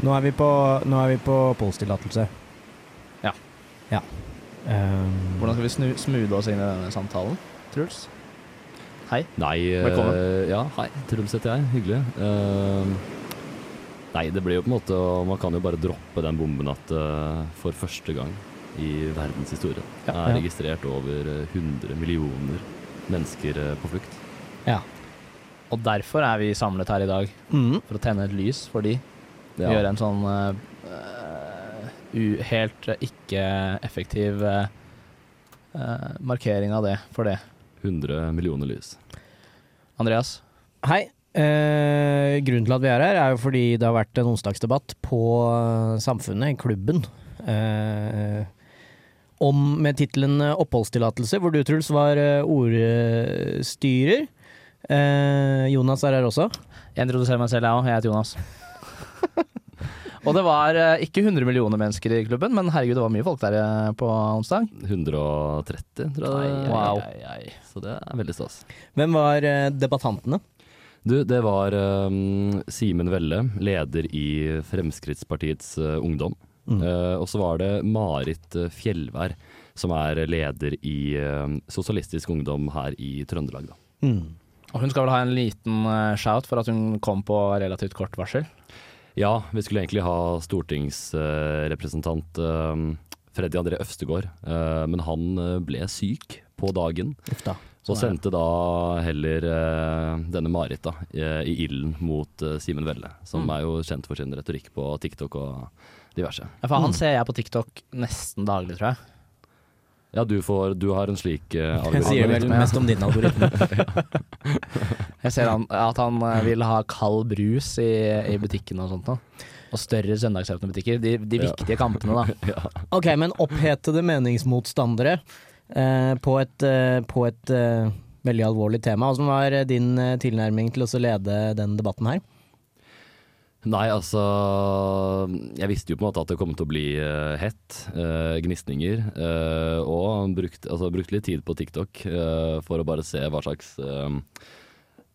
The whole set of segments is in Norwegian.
Nå er vi på, nå er vi på oppholdstillatelse. Ja. Ja. Um, Hvordan skal vi snu, smoothe oss inn i denne samtalen, Truls? Hei. Nei eh, Velkommen. Ja, hei. Truls heter jeg. Hyggelig. Uh, nei, det blir jo på en måte Man kan jo bare droppe den bomben at uh, for første gang i verdenshistorien Ja. er Ja. registrert over eh, 100 millioner mennesker eh, på flukt. ja. Og derfor er vi samlet her i dag, Mm. for å tenne et lys for de. Ja. Gjøre en sånn uh, eh, helt eh, ikke-effektiv eh, eh, markering av det for det. 100 millioner lys. Andreas? Hei. Eh, grunnen til at vi er her, er jo fordi det har vært en onsdagsdebatt på Samfunnet, Samfunnet, klubben, eh, om med tittelen 'Oppholdstillatelse', hvor du, Truls, var ordstyrer. Eh, Jonas er her også. Jeg introduserer meg selv, jeg òg. Jeg heter Jonas. Og det var eh, ikke 100 millioner mennesker i klubben, men herregud, det var mye folk der eh, på onsdag. 130, tror jeg. Ai, Wow. Ai, ai. Så det er veldig stas. Hvem var eh, debattantene? Du, det var um, Simen Velle, leder i Fremskrittspartiets uh, Ungdom. Mm. Uh, og så var det Marit Fjellvær, som er leder i uh, Sosialistisk Ungdom her i Trøndelag. Da. Mm. Og hun skal vel ha en liten shout for at hun kom på relativt kort varsel. Ja, vi skulle egentlig ha stortingsrepresentant eh, Freddy André Øvstegård, eh, men han eh, ble syk på dagen. Ufta. Og Sånn sendte da heller uh, denne Marit da, i, i ilden mot uh, Simen Velle, som Mm. er jo kjent for sin retorikk på TikTok og diverse. Ja, for han Mm. ser jeg på TikTok nesten daglig, tror jeg. Ja, du, får, du har en slik uh, Jeg sier vel mest om din algoritme. Jeg ser han, at han eh, vil ha kald brus i, i butikken og sånt Da. Og større søndagsåpne butikker. De, de Ja. viktige kampene, da. ja. Ok, men opphetede meningsmotstandere eh, på et, eh, på et eh, veldig alvorlig tema. Hvordan var eh, din eh, tilnærming til å lede den debatten her? Nei, altså Jeg visste jo på en måte at det kom til å bli uh, hett. Uh, gnisninger. Uh, og brukte altså, brukt litt tid på TikTok for å bare se hva slags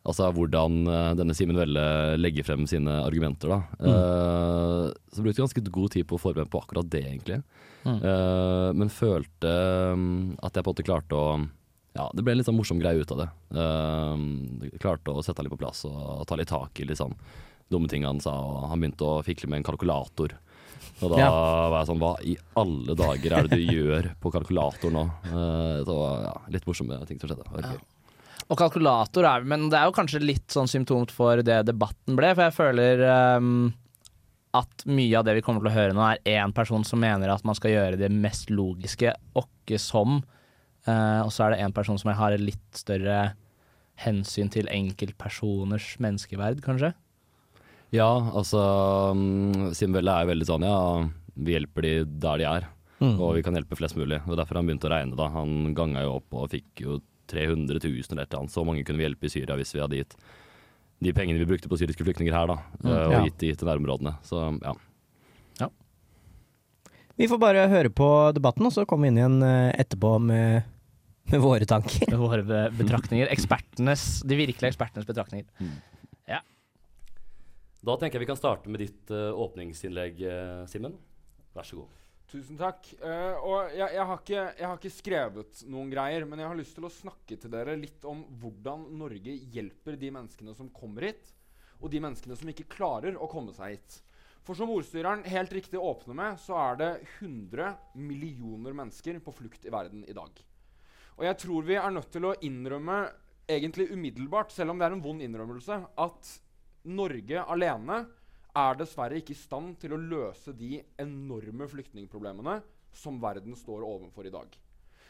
Altså hvordan denne Simen Velle legger frem sine argumenter, da. Mm. så brukte jeg ganske god tid på å forberede meg på akkurat det, egentlig. Mm. Men følte um, at jeg på en måte klarte å Ja, det ble en litt sånn morsom greie ut av det. Uh, klarte å sette han litt på plass og ta litt tak i litt sånn dumme ting han sa, og han begynte å fikle med en kalkulator. Og da Ja. var jeg sånn Hva i alle dager er det du gjør på kalkulator nå? Eh, så ja, litt morsomme ting som skjedde. Okay. Ja. Og kalkulator er Men det er jo kanskje litt sånn symptomt for det debatten ble, for jeg føler um, at mye av det vi kommer til å høre nå, er én person som mener at man skal gjøre det mest logiske, åkke som. uh, og så er det en person som har litt større hensyn til enkeltpersoners menneskeverd, kanskje. Ja, altså um, er jo veldig sånn ja, vi hjelper de der de er, Mm. og vi kan hjelpe flest mulig. Og Derfor har han begynt å regne. da Han ganga jo opp og fikk jo 300 000 eller et eller annet. Så mange kunne vi hjelpe i Syria hvis vi hadde gitt de pengene vi brukte på syriske flyktninger her, da. Mm, eh, og ja. gitt de til nærområdene. Så ja. Vi får bare høre på debatten, og så kommer vi inn igjen eh, etterpå med, med våre tanker. Med våre betraktninger. Ekspertenes, de virkelige ekspertenes betraktninger. Da tenker jeg vi kan starte med ditt eh, åpningsinnlegg, uh, Simen. Vær så god. Tusen takk. Uh, og jeg, jeg, har ikke, jeg har ikke skrevet noen greier, men jeg har lyst til å snakke til dere litt om hvordan Norge hjelper de menneskene som kommer hit, og de menneskene som ikke klarer å komme seg hit. For som ordstyreren helt riktig åpner med, så er det 100 millioner mennesker på flukt i verden i dag. Og jeg tror vi er nødt til å innrømme, egentlig umiddelbart, selv om det er en vond innrømmelse, at Norge alene er dessverre ikke i stand til å løse de enorme flyktningproblemene som verden står overfor i dag.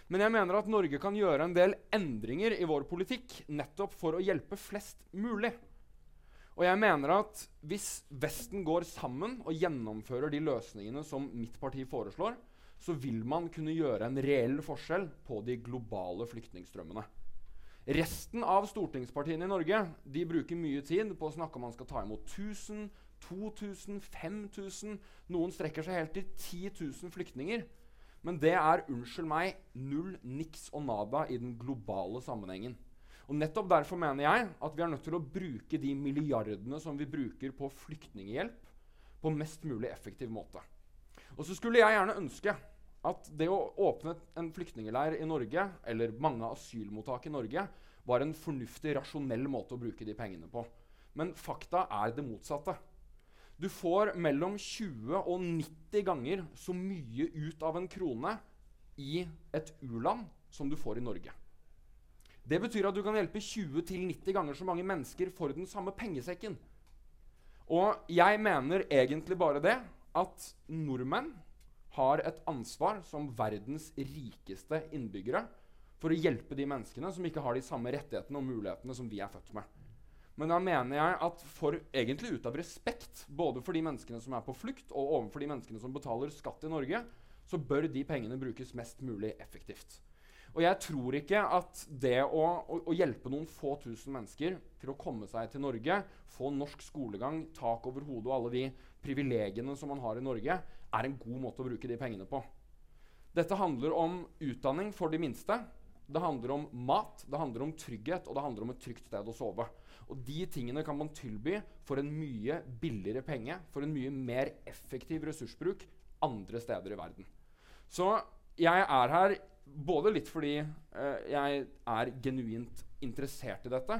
Men jeg mener at Norge kan gjøre en del endringer i vår politikk nettopp for å hjelpe flest mulig. Og jeg mener at hvis Vesten går sammen og gjennomfører de løsningene som mitt parti foreslår, så vil man kunne gjøre en reell forskjell på de globale flyktningstrømmene. Resten av stortingspartiene i Norge de bruker mye tid på å snakke om man skal ta imot 1000, 2000, 5000 Noen strekker seg helt til 10 000 flyktninger. Men det er unnskyld meg null, niks og nada i den globale sammenhengen. Og Nettopp derfor mener jeg at vi er nødt til å bruke de milliardene som vi bruker på flyktninghjelp, på mest mulig effektiv måte. Og så skulle jeg gjerne ønske at det å åpne en flyktningleir i Norge, eller mange asylmottak i Norge, var en fornuftig, rasjonell måte å bruke de pengene på. Men fakta er det motsatte. Du får mellom 20 og 90 ganger så mye ut av en krone i et u-land som du får i Norge. Det betyr at du kan hjelpe 20-90 ganger så mange mennesker for den samme pengesekken. Og jeg mener egentlig bare det at nordmenn har et ansvar som verdens rikeste innbyggere for å hjelpe de menneskene som ikke har de samme rettighetene og mulighetene som vi er født med. Men da mener jeg at for, egentlig ut av respekt både for de menneskene som er på flukt, og overfor de menneskene som betaler skatt i Norge, så bør de pengene brukes mest mulig effektivt. Og jeg tror ikke at det å, å, å, hjelpe noen få tusen mennesker til å komme seg til Norge, få norsk skolegang, tak over hodet og alle de privilegiene som man har i Norge, er en god måte å bruke de pengene på. Dette handler om utdanning for de minste. Det handler om mat, det handler om trygghet, og det handler om et trygt sted å sove. Og de tingene kan man tilby for en mye billigere penge, for en mye mer effektiv ressursbruk andre steder i verden. Så jeg er her både litt fordi eh, jeg er genuint interessert i dette,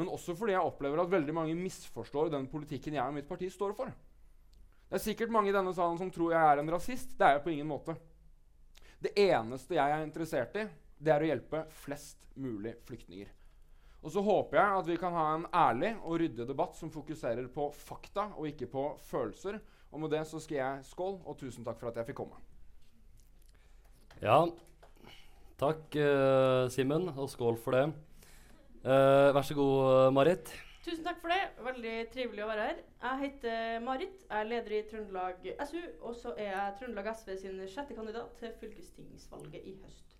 men også fordi jeg opplever at veldig mange misforstår den politikken jeg og mitt parti står for. Det er sikkert mange i denne salen som tror jeg er en rasist. Det er jeg på ingen måte. Det eneste jeg er interessert i, det er å hjelpe flest mulig flyktninger. Og så håper jeg at vi kan ha en ærlig og ryddig debatt som fokuserer på fakta og ikke på følelser. Og med det så skal jeg skål, og tusen takk for at jeg fikk komme. Ja, takk uh, Simen, og skål for det. Uh, vær så god, Marit. Tusen takk for det. Veldig trivelig å være her. Jeg heter Marit, jeg er leder i Trøndelag SU, og så er jeg Trøndelag SV sin sjette kandidat til fylkestingsvalget i høst.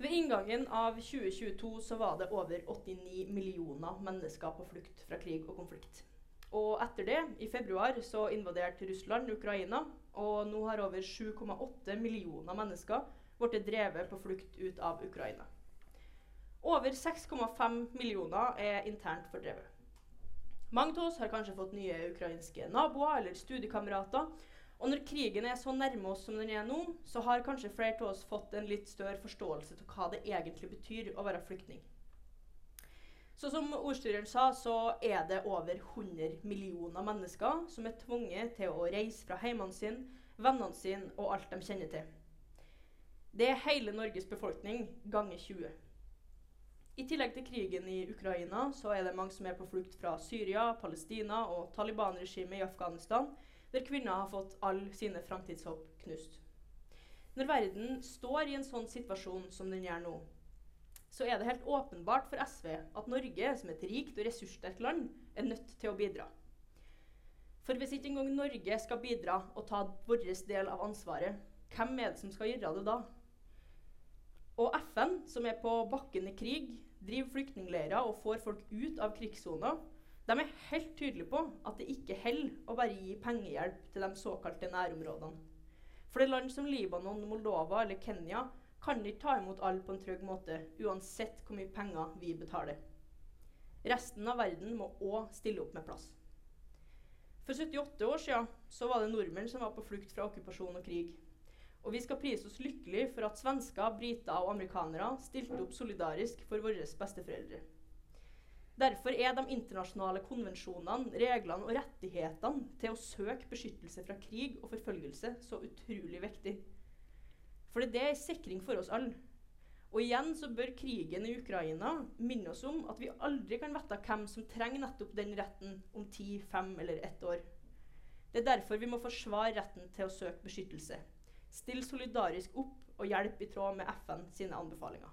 Ved inngangen av 2022 så var det over 89 millioner mennesker på flukt fra krig og konflikt. Og etter det, i februar, så invaderte Russland Ukraina, og nå har over 7,8 millioner mennesker blitt drevet på flukt ut av Ukraina. Over 6,5 millioner er internt fordrevet. Mange av oss har kanskje fått nye ukrainske naboer eller studiekamerater, og når krigen er så nærme oss som den er nå, så har kanskje flere av oss fått en litt større forståelse av hva det egentlig betyr å være flyktning. Så som ordstyreren sa, så er det over 100 millioner mennesker som er tvunget til å reise fra hjemmene sine, vennene sine og alt de kjenner til. Det er hele Norges befolkning ganger 20. I tillegg til krigen i Ukraina så er det mange som er på flukt fra Syria, Palestina og Taliban-regimet i Afghanistan, der kvinner har fått alle sine framtidshåp knust. Når verden står i en sånn situasjon som den gjør nå, så er det helt åpenbart for SV at Norge, som et rikt og ressurssterkt land, er nødt til å bidra. For hvis ikke engang Norge skal bidra og ta vår del av ansvaret, hvem er det som skal gjøre det da? Som er på bakken i krig, driver flyktningleirer og får folk ut av krigssoner, de er helt tydelige på at det ikke holder å bare gi pengehjelp til de såkalte nærområdene. For det land som Libanon, Moldova eller Kenya kan ikke ta imot alle på en trygg måte, uansett hvor mye penger vi betaler. Resten av verden må òg stille opp med plass. For 78 år siden var det nordmenn som var på flukt fra okkupasjon og krig. Og vi skal prise oss lykkelig for at svensker, briter og amerikanere stilte opp solidarisk for våre besteforeldre. Derfor er de internasjonale konvensjonene, reglene og rettighetene til å søke beskyttelse fra krig og forfølgelse så utrolig viktig. For det er en sikring for oss alle. Og igjen så bør krigen i Ukraina minne oss om at vi aldri kan vite hvem som trenger nettopp den retten om ti, fem eller ett år. Det er derfor vi må forsvare retten til å søke beskyttelse. Stille solidarisk opp og hjelpe i tråd med FN sine anbefalinger.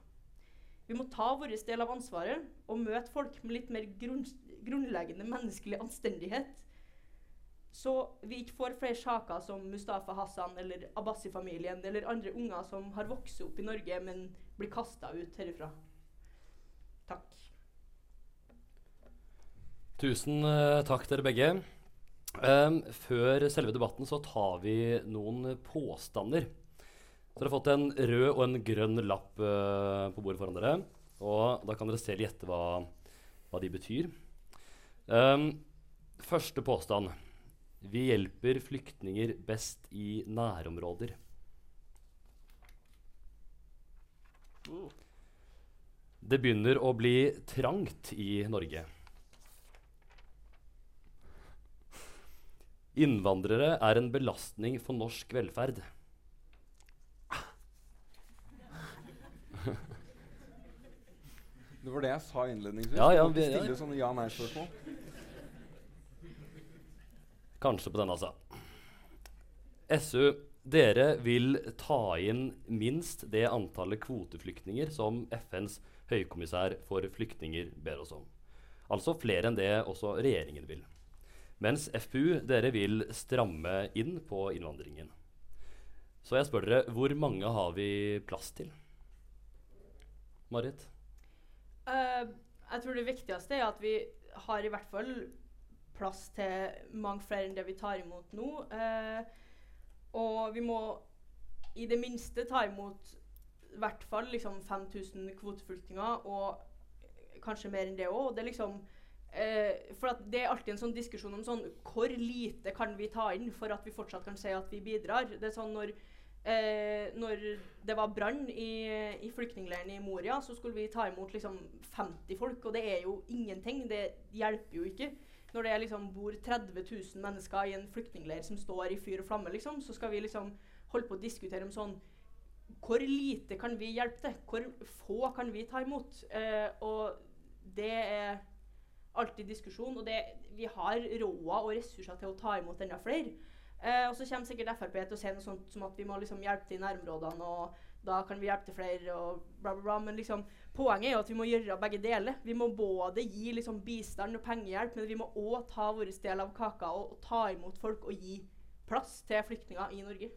Vi må ta vår del av ansvaret og møte folk med litt mer grunn, grunnleggende menneskelig anstendighet. Så vi ikke får flere saker som Mustafa Hassan eller Abbasi-familien eller andre unger som har vokst opp i Norge, men blir kasta ut herifra. Takk. Tusen uh, takk dere begge. Um, før selve debatten så tar vi noen påstander. Så dere har fått en rød og en grønn lapp uh, på bordet foran dere. Og da kan dere selv gjette hva, hva de betyr. Um, første påstand. Vi hjelper flyktninger best i nærområder. Det begynner å bli trangt i Norge. Innvandrere er en belastning for norsk velferd. Det var det jeg sa innledningsvis. Ja, ja, vi- ja, stille sånne ja-nei-spørsmål. Kanskje på denne, altså. SU, dere vil ta inn minst det antallet kvoteflyktninger som FNs høykommissær for flyktninger ber oss om. Altså flere enn det også regjeringen vil. Mens FPU, dere vil stramme inn på innvandringen. Så jeg spør dere, hvor mange har vi plass til? Marit? Uh, jeg tror det viktigste er at vi har i hvert fall plass til mange flere enn det vi tar imot nå. Uh, og vi må i det minste ta imot i hvert fall liksom 5000 kvoteflyktninger, og kanskje mer enn det òg. Det er liksom eh, For det er alltid en sånn diskusjon om sånn Hvor lite kan vi ta inn for at vi fortsatt kan si at vi bidrar? Det er sånn når Eh, når det var brann i, i flyktningleiren i Moria, så skulle vi ta imot liksom 50 folk, og det er jo ingenting. Det hjelper jo ikke. Når det liksom bor 30 000 mennesker i en flyktningleir som står i fyr og flamme, liksom, så skal vi liksom holde på å diskutere om sånn Hvor lite kan vi hjelpe til? Hvor få kan vi ta imot? Eh, og det er alltid diskusjon, og det, vi har råd og ressurser til å ta imot enda flere. Eh, og så kommer sikkert Frp til å si noe sånt som at vi må liksom hjelpe til i nærområdene, og da kan vi hjelpe til flere, og bla, bla, bla. Men liksom, poenget er jo at vi må gjøre begge deler. Vi må både gi liksom bistand og pengehjelp, men vi må òg ta vår del av kaka og, og ta imot folk og gi plass til flyktninger i Norge.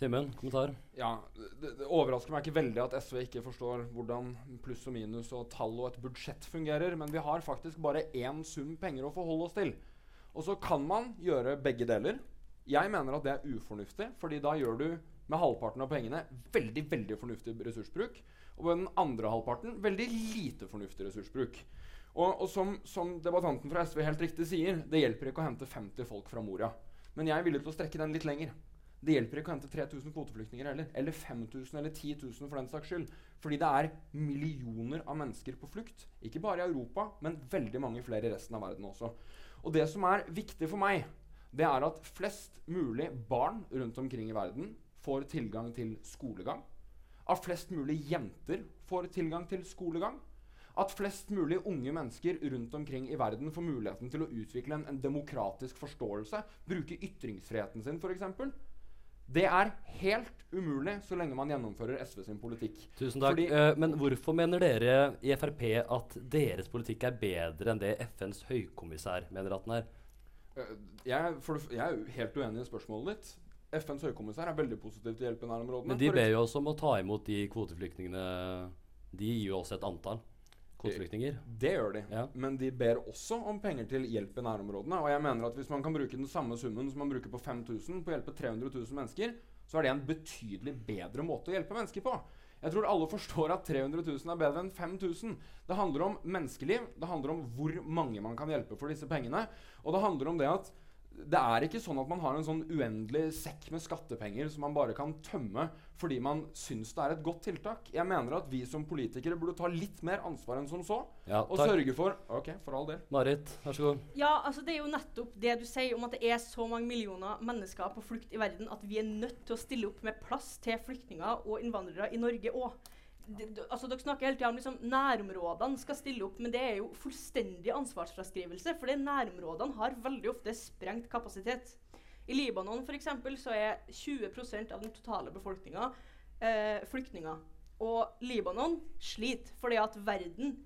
Simen, kommentar? Ja, det, det overrasker meg ikke veldig at SV ikke forstår hvordan pluss og minus og tall og et budsjett fungerer, men vi har faktisk bare én sum penger å forholde oss til. Og så kan man gjøre begge deler. Jeg mener at det er ufornuftig, fordi da gjør du med halvparten av pengene veldig veldig fornuftig ressursbruk. Og med den andre halvparten veldig lite fornuftig ressursbruk. Og, og som, som debattanten fra SV helt riktig sier, det hjelper ikke å hente 50 folk fra Moria. Men jeg er villig til å strekke den litt lenger. Det hjelper ikke å hente 3000 kvoteflyktninger heller. Eller 5000 eller 10 000 for den saks skyld. Fordi det er millioner av mennesker på flukt. Ikke bare i Europa, men veldig mange flere i resten av verden også. Og det som er viktig for meg, det er at flest mulig barn rundt omkring i verden får tilgang til skolegang. At flest mulig jenter får tilgang til skolegang. At flest mulig unge mennesker rundt omkring i verden får muligheten til å utvikle en, en demokratisk forståelse. Bruke ytringsfriheten sin, f.eks. Det er helt umulig så lenge man gjennomfører SV sin politikk. Tusen takk. Fordi- uh, men hvorfor mener dere i Frp at deres politikk er bedre enn det FNs høykommissær mener at den er? Uh, Jeg, for, jeg er helt uenig i spørsmålet ditt. FNs høykommissær er veldig positiv til hjelp i nærområdene. Men de ber jo oss om å ta imot de kvoteflyktningene. De gir jo oss et antall kvoteflyktninger. Det gjør de. Ja. Men de ber også om penger til hjelp i nærområdene. Og jeg mener at hvis man kan bruke den samme summen som man bruker på 5000 på å hjelpe 300 000 mennesker, så er det en betydelig bedre måte å hjelpe mennesker på. Jeg tror alle forstår at 300 000 er bedre enn 5000. Det handler om menneskeliv. Det handler om hvor mange man kan hjelpe for disse pengene. Og det handler om det at det er ikke sånn at man har en sånn uendelig sekk med skattepenger som man bare kan tømme fordi man syns det er et godt tiltak. Jeg mener at vi som politikere burde ta litt mer ansvar enn som så. Ja, Og takk. sørge for Ok, for all del. Marit, vær så god. Ja, altså det er jo nettopp det du sier om at det er så mange millioner mennesker på flukt i verden at vi er nødt til å stille opp med plass til flyktninger og innvandrere i Norge òg. Altså, dere snakker hele tida om liksom nærområdene skal stille opp, men det er jo fullstendig ansvarsfraskrivelse. For nærområdene har veldig ofte sprengt kapasitet. I Libanon for eksempel, så er 20% av den totale befolkninga eh, flyktninger. Og Libanon sliter fordi at verden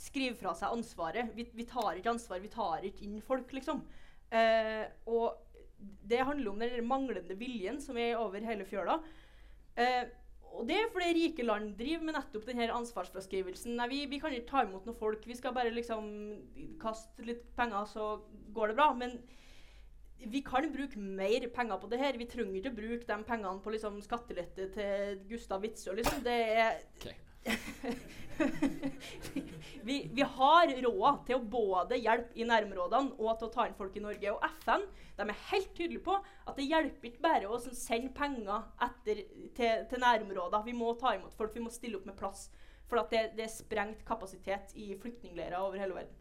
skriver fra seg ansvaret. Vi, vi tar ikke ansvar, vi tar ikke inn folk, liksom. Eh, og det handler om den manglende viljen som er over hele fjøla. Eh, og det er fordi rike land driver med nettopp denne ansvarsfraskrivelsen. Nei, vi, vi kan ikke ta imot noen folk, vi skal bare liksom kaste litt penger, så går det bra. Men vi kan bruke mer penger på det her. Vi trenger ikke å bruke de pengene på liksom skattelette til Gustav Witzøe, liksom. Det er Ok. vi, vi har råd til å både hjelpe i nærområdene og til å ta inn folk i Norge. Og FN de er helt tydelige på at det hjelper ikke bare å sende penger etter, til, til nærområder. Vi må ta imot folk, vi må stille opp med plass. For det, det er sprengt kapasitet i flyktningleirer over hele verden.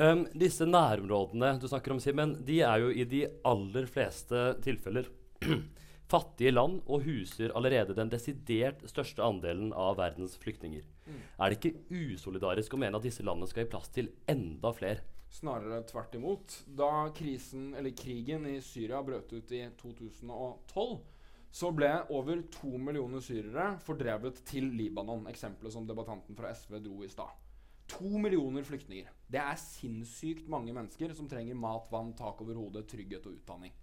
Um, disse nærområdene du snakker om, Simen, de er jo i de aller fleste tilfeller fattige land og huser allerede den desidert største andelen av verdens flyktninger. Er det ikke usolidarisk å mene at disse landene skal gi plass til enda flere? Snarere tvert imot. Da krisen, eller krigen i Syria brøt ut i 2012, så ble over to millioner syrere fordrevet til Libanon. Eksempelet som debattanten fra SV dro i stad. To millioner flyktninger. Det er sinnssykt mange mennesker som trenger mat, vann, tak over hodet, trygghet og utdanning.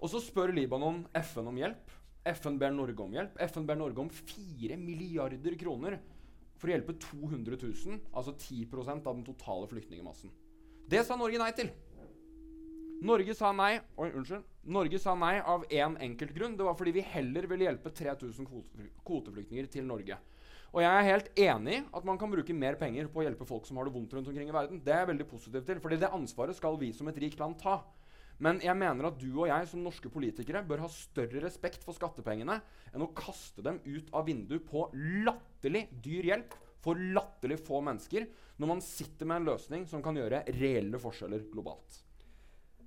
Og så spør Libanon FN om hjelp. FN ber Norge om hjelp. FN ber Norge om 4 milliarder kroner for å hjelpe 200 000, altså 10% av den totale flyktningmassen. Det sa Norge nei til. Norge sa nei Oi, unnskyld. Norge sa nei av én en enkelt grunn. Det var fordi vi heller ville hjelpe 3000 kvoteflyktninger til Norge. Og jeg er helt enig i at man kan bruke mer penger på å hjelpe folk som har det vondt rundt omkring i verden. Det er jeg veldig positiv til, fordi det ansvaret skal vi som et rikt land ta. Men jeg mener at du og jeg som norske politikere bør ha større respekt for skattepengene enn å kaste dem ut av vinduet på latterlig dyr hjelp for latterlig få mennesker, når man sitter med en løsning som kan gjøre reelle forskjeller globalt.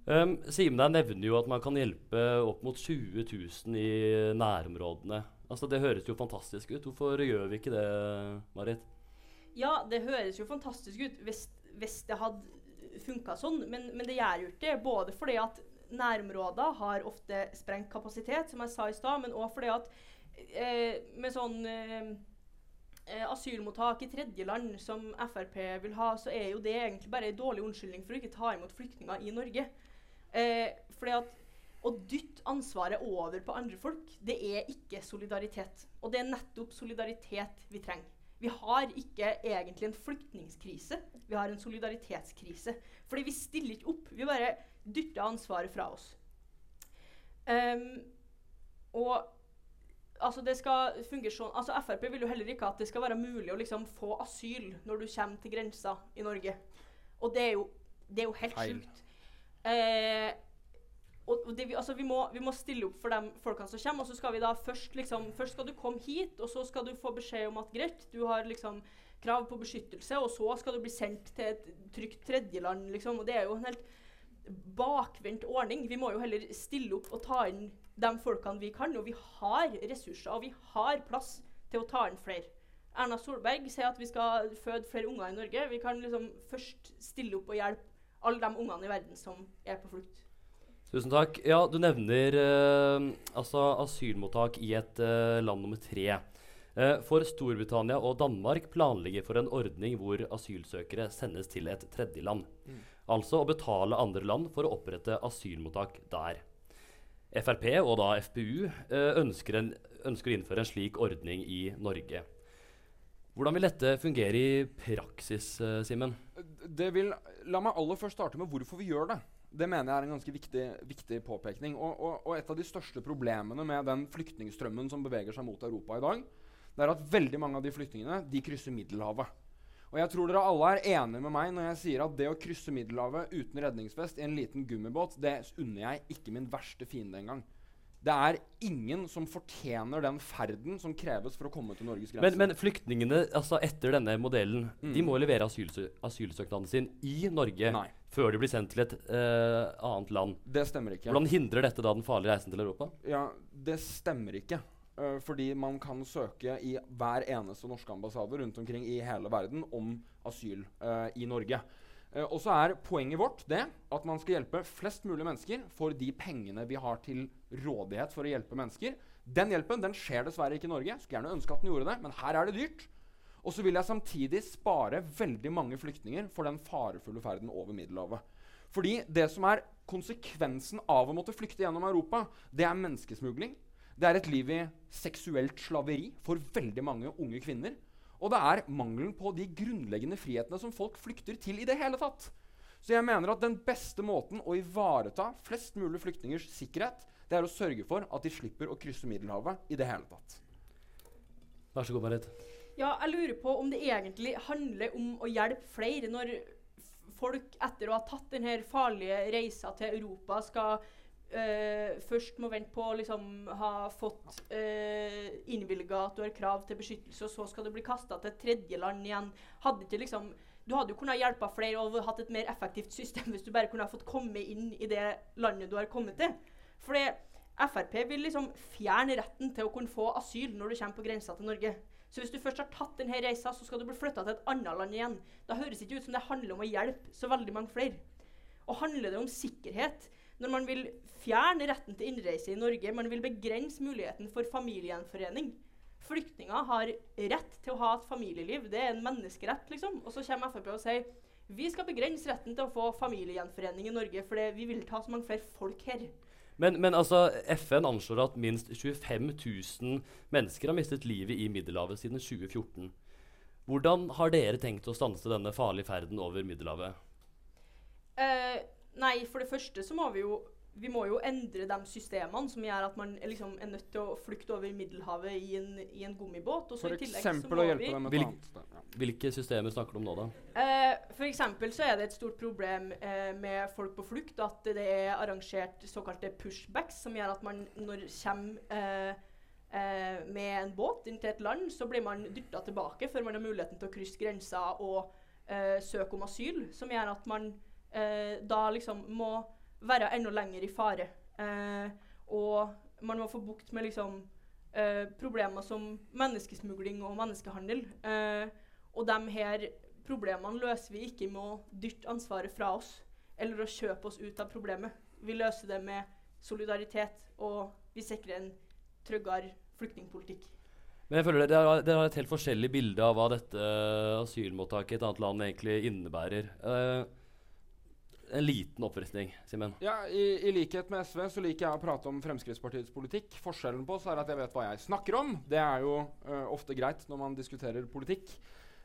Um, Simen der nevner jo at man kan hjelpe opp mot 20 000 i nærområdene. Altså Det høres jo fantastisk ut. Hvorfor gjør vi ikke det, Marit? Ja, det høres jo fantastisk ut hvis, hvis det hadde funka sånn, men, men, det gjør jo ikke. Både fordi at nærområder har ofte sprengt kapasitet, som jeg sa i stad, men òg fordi at eh, med sånn eh, eh asylmottak i tredjeland som Frp vil ha, så er jo det egentlig bare en dårlig unnskyldning for å ikke ta imot flyktninger i Norge. Eh, fordi at å dytte ansvaret over på andre folk, det er ikke solidaritet. Og det er nettopp solidaritet vi trenger. Vi har ikke egentlig en flyktningkrise, vi har en solidaritetskrise. Fordi vi stiller ikke opp. Vi bare dytter ansvaret fra oss. Um, og altså det skal fungere sånn, altså Frp vil jo heller ikke at det skal være mulig å liksom få asyl når du kommer til grensa i Norge. Og det er jo, det er jo helt sjukt. Eh, og, det, altså, vi, må, vi, må, stille opp for de folkene som kommer. Og så skal vi da først liksom Først skal du komme hit, og så skal du få beskjed om at greit, du har liksom krav på beskyttelse, og så skal du bli sendt til et trygt tredjeland, liksom. Og det er jo en helt bakvendt ordning. Vi må jo heller stille opp og ta inn de folkene vi kan. Og vi har ressurser, og vi har plass til å ta inn flere. Erna Solberg sier at vi skal føde flere unger i Norge. Vi kan liksom først stille opp og hjelpe alle de ungene i verden som er på flukt. Tusen takk. Ja, Du nevner eh, altså asylmottak i et eh, land nummer tre. Eh, for Storbritannia og Danmark planlegger for en ordning hvor asylsøkere sendes til et tredjeland. Mm. Altså å betale andre land for å opprette asylmottak der. Frp og da FPU eh, ønsker, en, ønsker å innføre en slik ordning i Norge. Hvordan vil dette fungere i praksis, uh, Simen? Det vil, La meg aller først starte med hvorfor vi gjør det. Det mener jeg er en ganske viktig, viktig påpekning. Og, og, og, et av de største problemene med den flyktningstrømmen som beveger seg mot Europa i dag, det er at veldig mange av de flyktningene de krysser Middelhavet. Og jeg tror dere alle er enige med meg når jeg sier at det å krysse Middelhavet uten redningsvest i en liten gummibåt, det unner jeg ikke min verste fiende engang. Det er ingen som fortjener den ferden som kreves for å komme til Norges grense. Men, men flyktningene altså etter denne modellen mm. de må levere asylsø asylsøknaden sin i Norge Nei. Før de blir sendt til et uh, annet land. Det stemmer ikke. Hvordan hindrer dette da den farlige reisen til Europa? Ja, Det stemmer ikke. Uh, fordi man kan søke i hver eneste norske ambassade rundt omkring i hele verden om asyl uh, i Norge. Uh, og så er poenget vårt det at man skal hjelpe flest mulig mennesker for de pengene vi har til rådighet for å hjelpe mennesker. Den hjelpen den skjer dessverre ikke i Norge. Skulle gjerne ønske at den gjorde det, men her er det dyrt. Og så vil jeg samtidig spare veldig mange flyktninger for den farefulle ferden over Middelhavet. Fordi det som er konsekvensen av å måtte flykte gjennom Europa, det er menneskesmugling. Det er et liv i seksuelt slaveri for veldig mange unge kvinner. Og det er mangelen på de grunnleggende frihetene som folk flykter til i det hele tatt. Så jeg mener at den beste måten å ivareta flest mulig flyktningers sikkerhet, det er å sørge for at de slipper å krysse Middelhavet i det hele tatt. Vær så god, Marit. Ja, jeg lurer på om det egentlig handler om å hjelpe flere, når folk etter å ha tatt denne farlige reisa til Europa skal øh, først må vente på å liksom, ha fått øh, innvilga at du har krav til beskyttelse, og så skal du bli kasta til tredjeland igjen. Hadde ikke liksom du hadde jo kunnet hjelpe flere og hatt et mer effektivt system hvis du bare kunne ha fått komme inn i det landet du har kommet til. Fordi Frp vil liksom fjerne retten til å kunne få asyl når du kommer på grensa til Norge. Så hvis du først har tatt denne reisa, så skal du bli flytta til et annet land igjen. Da høres det ikke ut som det handler om å hjelpe så veldig mange flere. Og handler det om sikkerhet når man vil fjerne retten til innreise i Norge, man vil begrense muligheten for familiegjenforening. Flyktninger har rett til å ha et familieliv. Det er en menneskerett, liksom. Og så kommer Frp og sier vi skal begrense retten til å få familiegjenforening i Norge, fordi vi vil ta så mange flere folk her. Men, men altså, FN anslår at minst 25 000 mennesker har mistet livet i Middelhavet siden 2014. Hvordan har dere tenkt å stanse denne farlige ferden over Middelhavet? Eh, nei, for det første så må vi jo vi må jo endre de systemene som gjør at man liksom er nødt til å flykte over Middelhavet i en, i en gummibåt. Og så For eksempel å hjelpe vi dem et Vil- annet sted. Ja. Hvilke systemer snakker du om nå, da? Eh, for eksempel så er det et stort problem eh, med folk på flukt at det er arrangert såkalte pushbacks, som gjør at man når kommer eh, eh, med en båt inn til et land, så blir man dytta tilbake før man har muligheten til å krysse grensa og eh, søke om asyl, som gjør at man eh, da liksom må være enda lenger i fare. Eh, og man må få bukt med liksom eh, problemer som menneskesmugling og menneskehandel. Eh, og de her problemene løser vi ikke med å dytte ansvaret fra oss eller å kjøpe oss ut av problemet. Vi løser det med solidaritet, og vi sikrer en tryggere flyktningpolitikk. Men jeg føler dere har, har et helt forskjellig bilde av hva dette asylmottaket i et annet land egentlig innebærer. Eh, en liten oppfriskning, Simen. Ja, i, I likhet med SV så liker jeg å prate om Fremskrittspartiets politikk. Forskjellen på oss er at jeg vet hva jeg snakker om. Det er jo uh, ofte greit når man diskuterer politikk.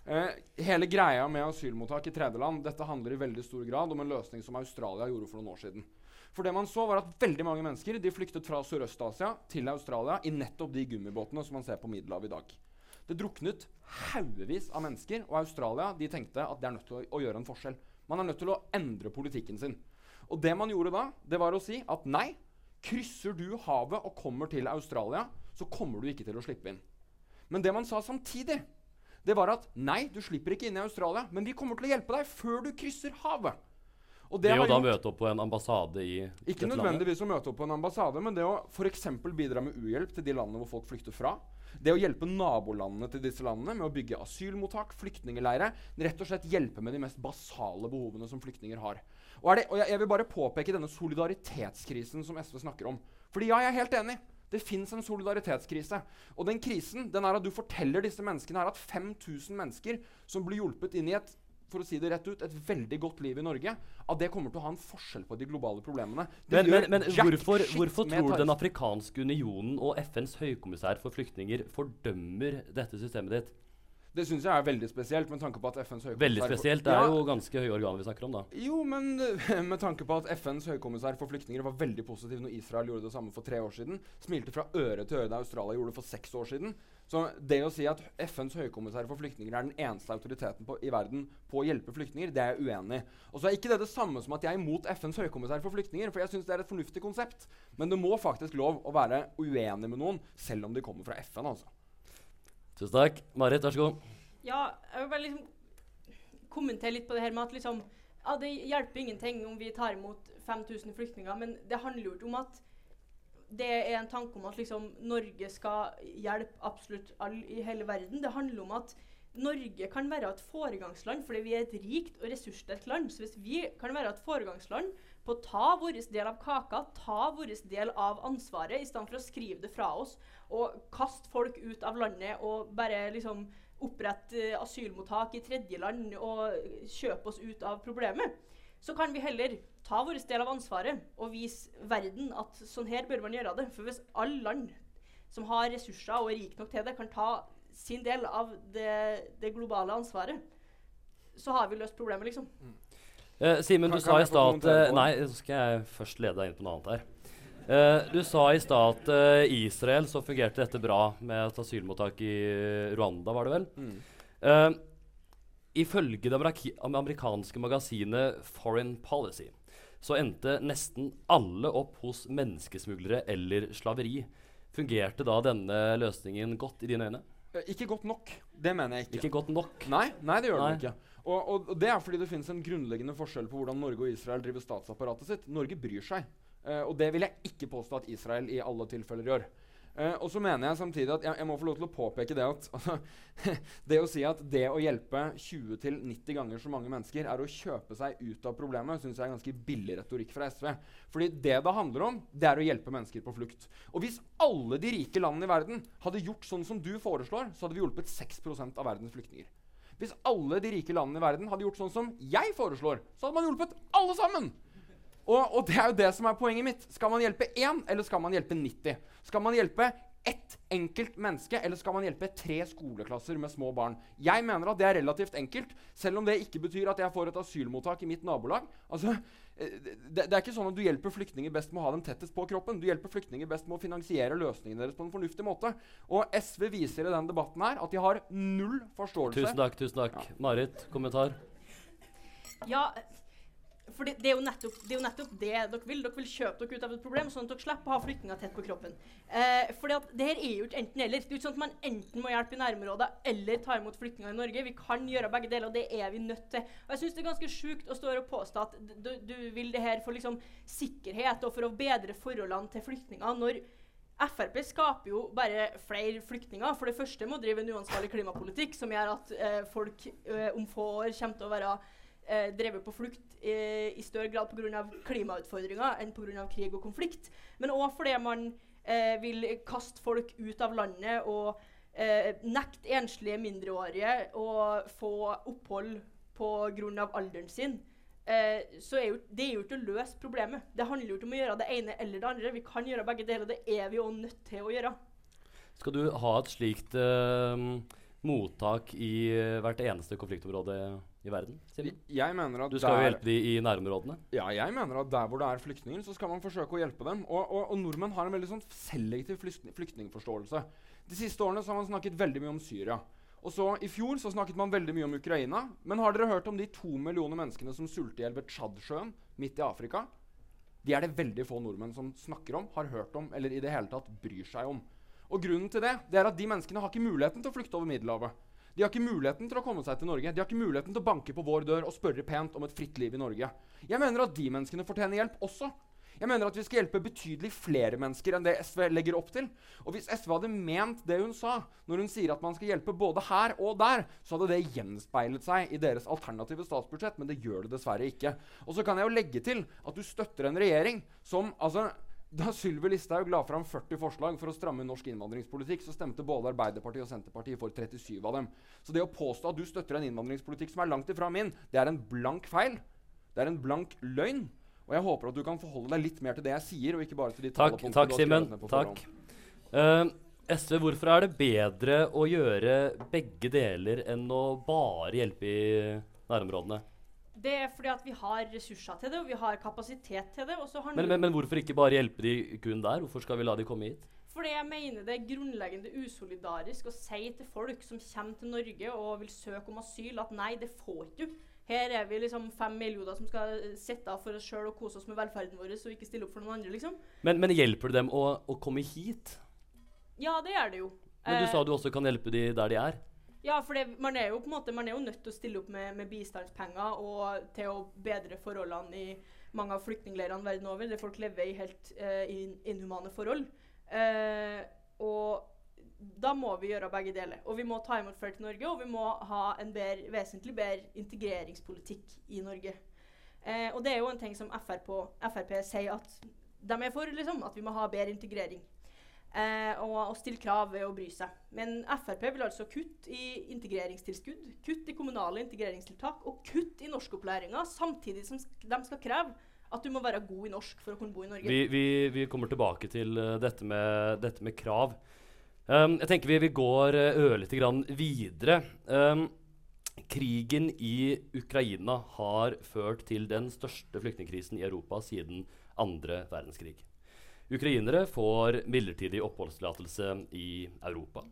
Uh, hele greia med asylmottak i tredjeland dette handler i veldig stor grad om en løsning som Australia gjorde for noen år siden. For det man så var at veldig mange mennesker de flyktet fra Sørøst-Asia til Australia i nettopp de gummibåtene som man ser på Middelhavet i dag. Det druknet haugevis av mennesker, og Australia de tenkte at de er nødt til å, å gjøre en forskjell. Man er nødt til å endre politikken sin. Og det man gjorde da, det var å si at nei, krysser du havet og kommer til Australia, så kommer du ikke til å slippe inn. Men det man sa samtidig, det var at nei, du slipper ikke inn i Australia, men vi kommer til å hjelpe deg før du krysser havet. Og Det, det å da møte opp på en ambassade i ikke nødvendigvis landet. å møte opp på en ambassade, men det å f.eks. bidra med uhjelp til de landene hvor folk flykter fra. Det å hjelpe nabolandene til disse landene med å bygge asylmottak, flyktningleirer. Rett og slett hjelpe med de mest basale behovene som flyktninger har. Og, det, og jeg, jeg vil bare påpeke denne solidaritetskrisen som SV snakker om. Fordi ja, jeg er helt enig. Det fins en solidaritetskrise. Og den krisen den er at du forteller disse menneskene her at 5000 mennesker som blir hjulpet inn i et for å si det rett ut, et veldig godt liv i Norge, at det kommer til å ha en forskjell på de globale problemene. Det Men, men, men hvorfor, hvorfor tror du Den afrikanske unionen og FNs høykommissær for flyktninger fordømmer dette systemet ditt? Det syns jeg er veldig spesielt, med tanke på at FNs høykommissær Veldig spesielt. Det er jo ganske høye organer vi snakker om, da. Jo, men med tanke på at FNs høykommissær for flyktninger var veldig positiv når Israel gjorde det samme for tre år siden, smilte fra øre til øre da Australia gjorde det for seks år siden. Så det å si at FNs høykommissær for flyktninger er den eneste autoriteten på, i verden på å hjelpe flyktninger, det er jeg uenig i. Og så er ikke det det samme som at jeg er imot FNs høykommissær for flyktninger, for jeg syns det er et fornuftig konsept. Men det må faktisk lov å være uenig med noen, selv om de kommer fra FN, altså. Tusen takk. Marit, vær så god. Ja, jeg vil bare liksom kommentere litt på det her med at liksom Ja, det hjelper ingenting om vi tar imot 5000 flyktninger, men det handler jo ikke om at det er en tanke om at liksom Norge skal hjelpe absolutt alle i hele verden. Det handler om at Norge kan være et foregangsland fordi vi er et rikt og ressurssterkt land. Så hvis vi kan være et foregangsland på å ta vår del av kaka, ta vår del av ansvaret, i stedet for å skrive det fra oss og kaste folk ut av landet og bare liksom opprette eh, asylmottak i tredjeland og kjøpe oss ut av problemet, så kan vi heller ta vår del av ansvaret og vise verden at sånn her bør man gjøre det. For hvis alle land som har ressurser og er rike nok til det, kan ta sin del av det, det globale ansvaret, så har vi løst problemet, liksom. Eh, Simen, du sa i stad eh, det? Nei, så skal jeg først lede deg inn på noe annet her. Uh, du sa i stad at eh, i Israel så fungerte dette bra med et asylmottak i Rwanda, var det vel? Mm. Uh, ifølge det amerikanske magasinet Foreign Policy så endte nesten alle opp hos menneskesmuglere eller slaveri. Fungerte da denne løsningen godt i dine øyne? Ikke godt nok. Det mener jeg ikke. Ikke godt nok. Nei, nei, det gjør den ikke. Og, og, og det er fordi det finnes en grunnleggende forskjell på hvordan Norge og Israel driver statsapparatet sitt. Norge bryr seg. Uh, og det vil jeg ikke påstå at Israel i alle tilfeller gjør. Uh, og så mener jeg samtidig at jeg, jeg må få lov til å påpeke det at altså, Det å si at det å hjelpe 20-90 ganger så mange mennesker er å kjøpe seg ut av problemet, syns jeg er ganske billig retorikk fra SV. Fordi det det handler om, det er å hjelpe mennesker på flukt. Og hvis alle de rike landene i verden hadde gjort sånn som du foreslår, så hadde vi hjulpet 6% av verdens flyktninger. Hvis alle de rike landene i verden hadde gjort sånn som jeg foreslår, så hadde man hjulpet alle sammen. Og, og det er jo det som er poenget mitt. Skal man hjelpe én, eller skal man hjelpe 90? Skal man hjelpe ett enkelt menneske, eller skal man hjelpe tre skoleklasser med små barn? Jeg mener at det er relativt enkelt, selv om det ikke betyr at jeg får et asylmottak i mitt nabolag. Altså, det, det er ikke sånn at du hjelper flyktninger best med å ha dem tettest på kroppen. Du hjelper flyktninger best med å finansiere løsningene deres på en fornuftig måte. Og SV viser i den debatten her at de har null forståelse Tusen takk. tusen takk. Marit, kommentar? Ja, for det, det, er nettopp, det er jo nettopp det dere vil. Dere vil kjøpe dere ut av et problem, sånn at dere slipper å ha flyktninger tett på kroppen. Eh, for det her er jo ikke enten-eller. Det er jo ikke sånn at man enten må hjelpe i nærområder eller ta imot flyktninger i Norge. Vi kan gjøre begge deler, og det er vi nødt til. Og jeg syns det er ganske sjukt å stå her og påstå at du, du vil det her for liksom sikkerhet og for å bedre forholdene til flyktninger. når Frp skaper jo bare flere flyktninger. For det første må drive en uansvarlig klimapolitikk som gjør at eh, folk eh, om få år kommer til å være eh, drevet på flukt eh, i større grad pga. klimautfordringer enn pga. krig og konflikt. Men òg fordi man eh, vil kaste folk ut av landet og eh, nekte enslige mindreårige å få opphold pga. alderen sin. Eh, så er jo, det er jo ikke å løse problemet. Det handler jo ikke om å gjøre det ene eller det andre. Vi kan gjøre begge deler, det er vi jo nødt til å gjøre. Skal du ha et slikt eh, mottak i hvert eneste konfliktområde i verden? Simen? Jeg mener at Du skal jo hjelpe de i nærområdene. Ja, jeg mener at der hvor det er flyktninger, så skal man forsøke å hjelpe dem. Og, og, og nordmenn har en veldig sånn selektiv flyktningforståelse. De siste årene så har man snakket veldig mye om Syria. Og så I fjor så snakket man veldig mye om Ukraina. Men har dere hørt om de to millioner menneskene som sulter i hjel ved Tsjadsjøen midt i Afrika? De er det veldig få nordmenn som snakker om, har hørt om eller i det hele tatt bryr seg om. Og grunnen til det, det er at de menneskene har ikke muligheten til å flykte over Middelhavet. De har ikke muligheten til å komme seg til Norge. De har ikke muligheten til å banke på vår dør og spørre pent om et fritt liv i Norge. Jeg mener at de menneskene fortjener hjelp også. Jeg mener at vi skal hjelpe betydelig flere mennesker enn det SV legger opp til. Og hvis SV hadde ment det hun sa, når hun sier at man skal hjelpe både her og der, så hadde det gjenspeilet seg i deres alternative statsbudsjett, men det gjør det dessverre ikke. Og så kan jeg jo legge til at du støtter en regjering som altså da Sylvi Listhaug la fram 40 forslag for å stramme norsk innvandringspolitikk, så stemte både Arbeiderpartiet og Senterpartiet for 37 av dem. Så det å påstå at du støtter en innvandringspolitikk som er langt ifra min, det er en blank feil. Det er en blank løgn. Og jeg håper at du kan forholde deg litt mer til det jeg sier, og ikke bare til de Takk, takk du har ned på Takk. forhånd. Uh, SV, hvorfor er det bedre å gjøre begge deler enn å bare hjelpe i nærområdene? Det er fordi at vi har ressurser til det, og vi har kapasitet til det. Men, men, men hvorfor ikke bare hjelpe de kun der? Hvorfor skal vi la de komme hit? Fordi jeg mener det er grunnleggende usolidarisk å si til folk som kommer til Norge og vil søke om asyl, at nei, det får ikke du. Her er vi liksom fem millioner som skal sitte av for oss sjøl og kose oss med velferden vår og ikke stille opp for noen andre, liksom. Men, men hjelper det dem å, å komme hit? Ja, det gjør det jo. Men du Eh, sa du også kan hjelpe de der de er. Ja, for det, man er jo på en måte Man er jo nødt til å stille opp med, med bistandspenger og til å bedre forholdene i mange av flyktningleirene verden over, der folk lever i helt uh, inhumane forhold. Uh, og da må vi gjøre begge deler. Og vi må ta imot flere til Norge, og vi må ha en bedre, vesentlig bedre integreringspolitikk i Norge. Eh, og det er jo en ting som FRP, Frp sier at de er for, liksom, at vi må ha bedre integrering. Eh, og, og stille krav ved å bry seg. Men Frp vil altså kutte i integreringstilskudd, kutt i kommunale integreringstiltak og kutt i norskopplæringa, samtidig som de skal kreve at du må være god i norsk for å kunne bo i Norge. Vi, vi, vi kommer tilbake til eh, dette, med, dette med krav. Um, jeg tenker vi, vi går uh, ørlite grann videre. Um, krigen i Ukraina har ført til den største flyktningkrisen i Europa siden andre verdenskrig. Ukrainere får midlertidig oppholdstillatelse i Europa.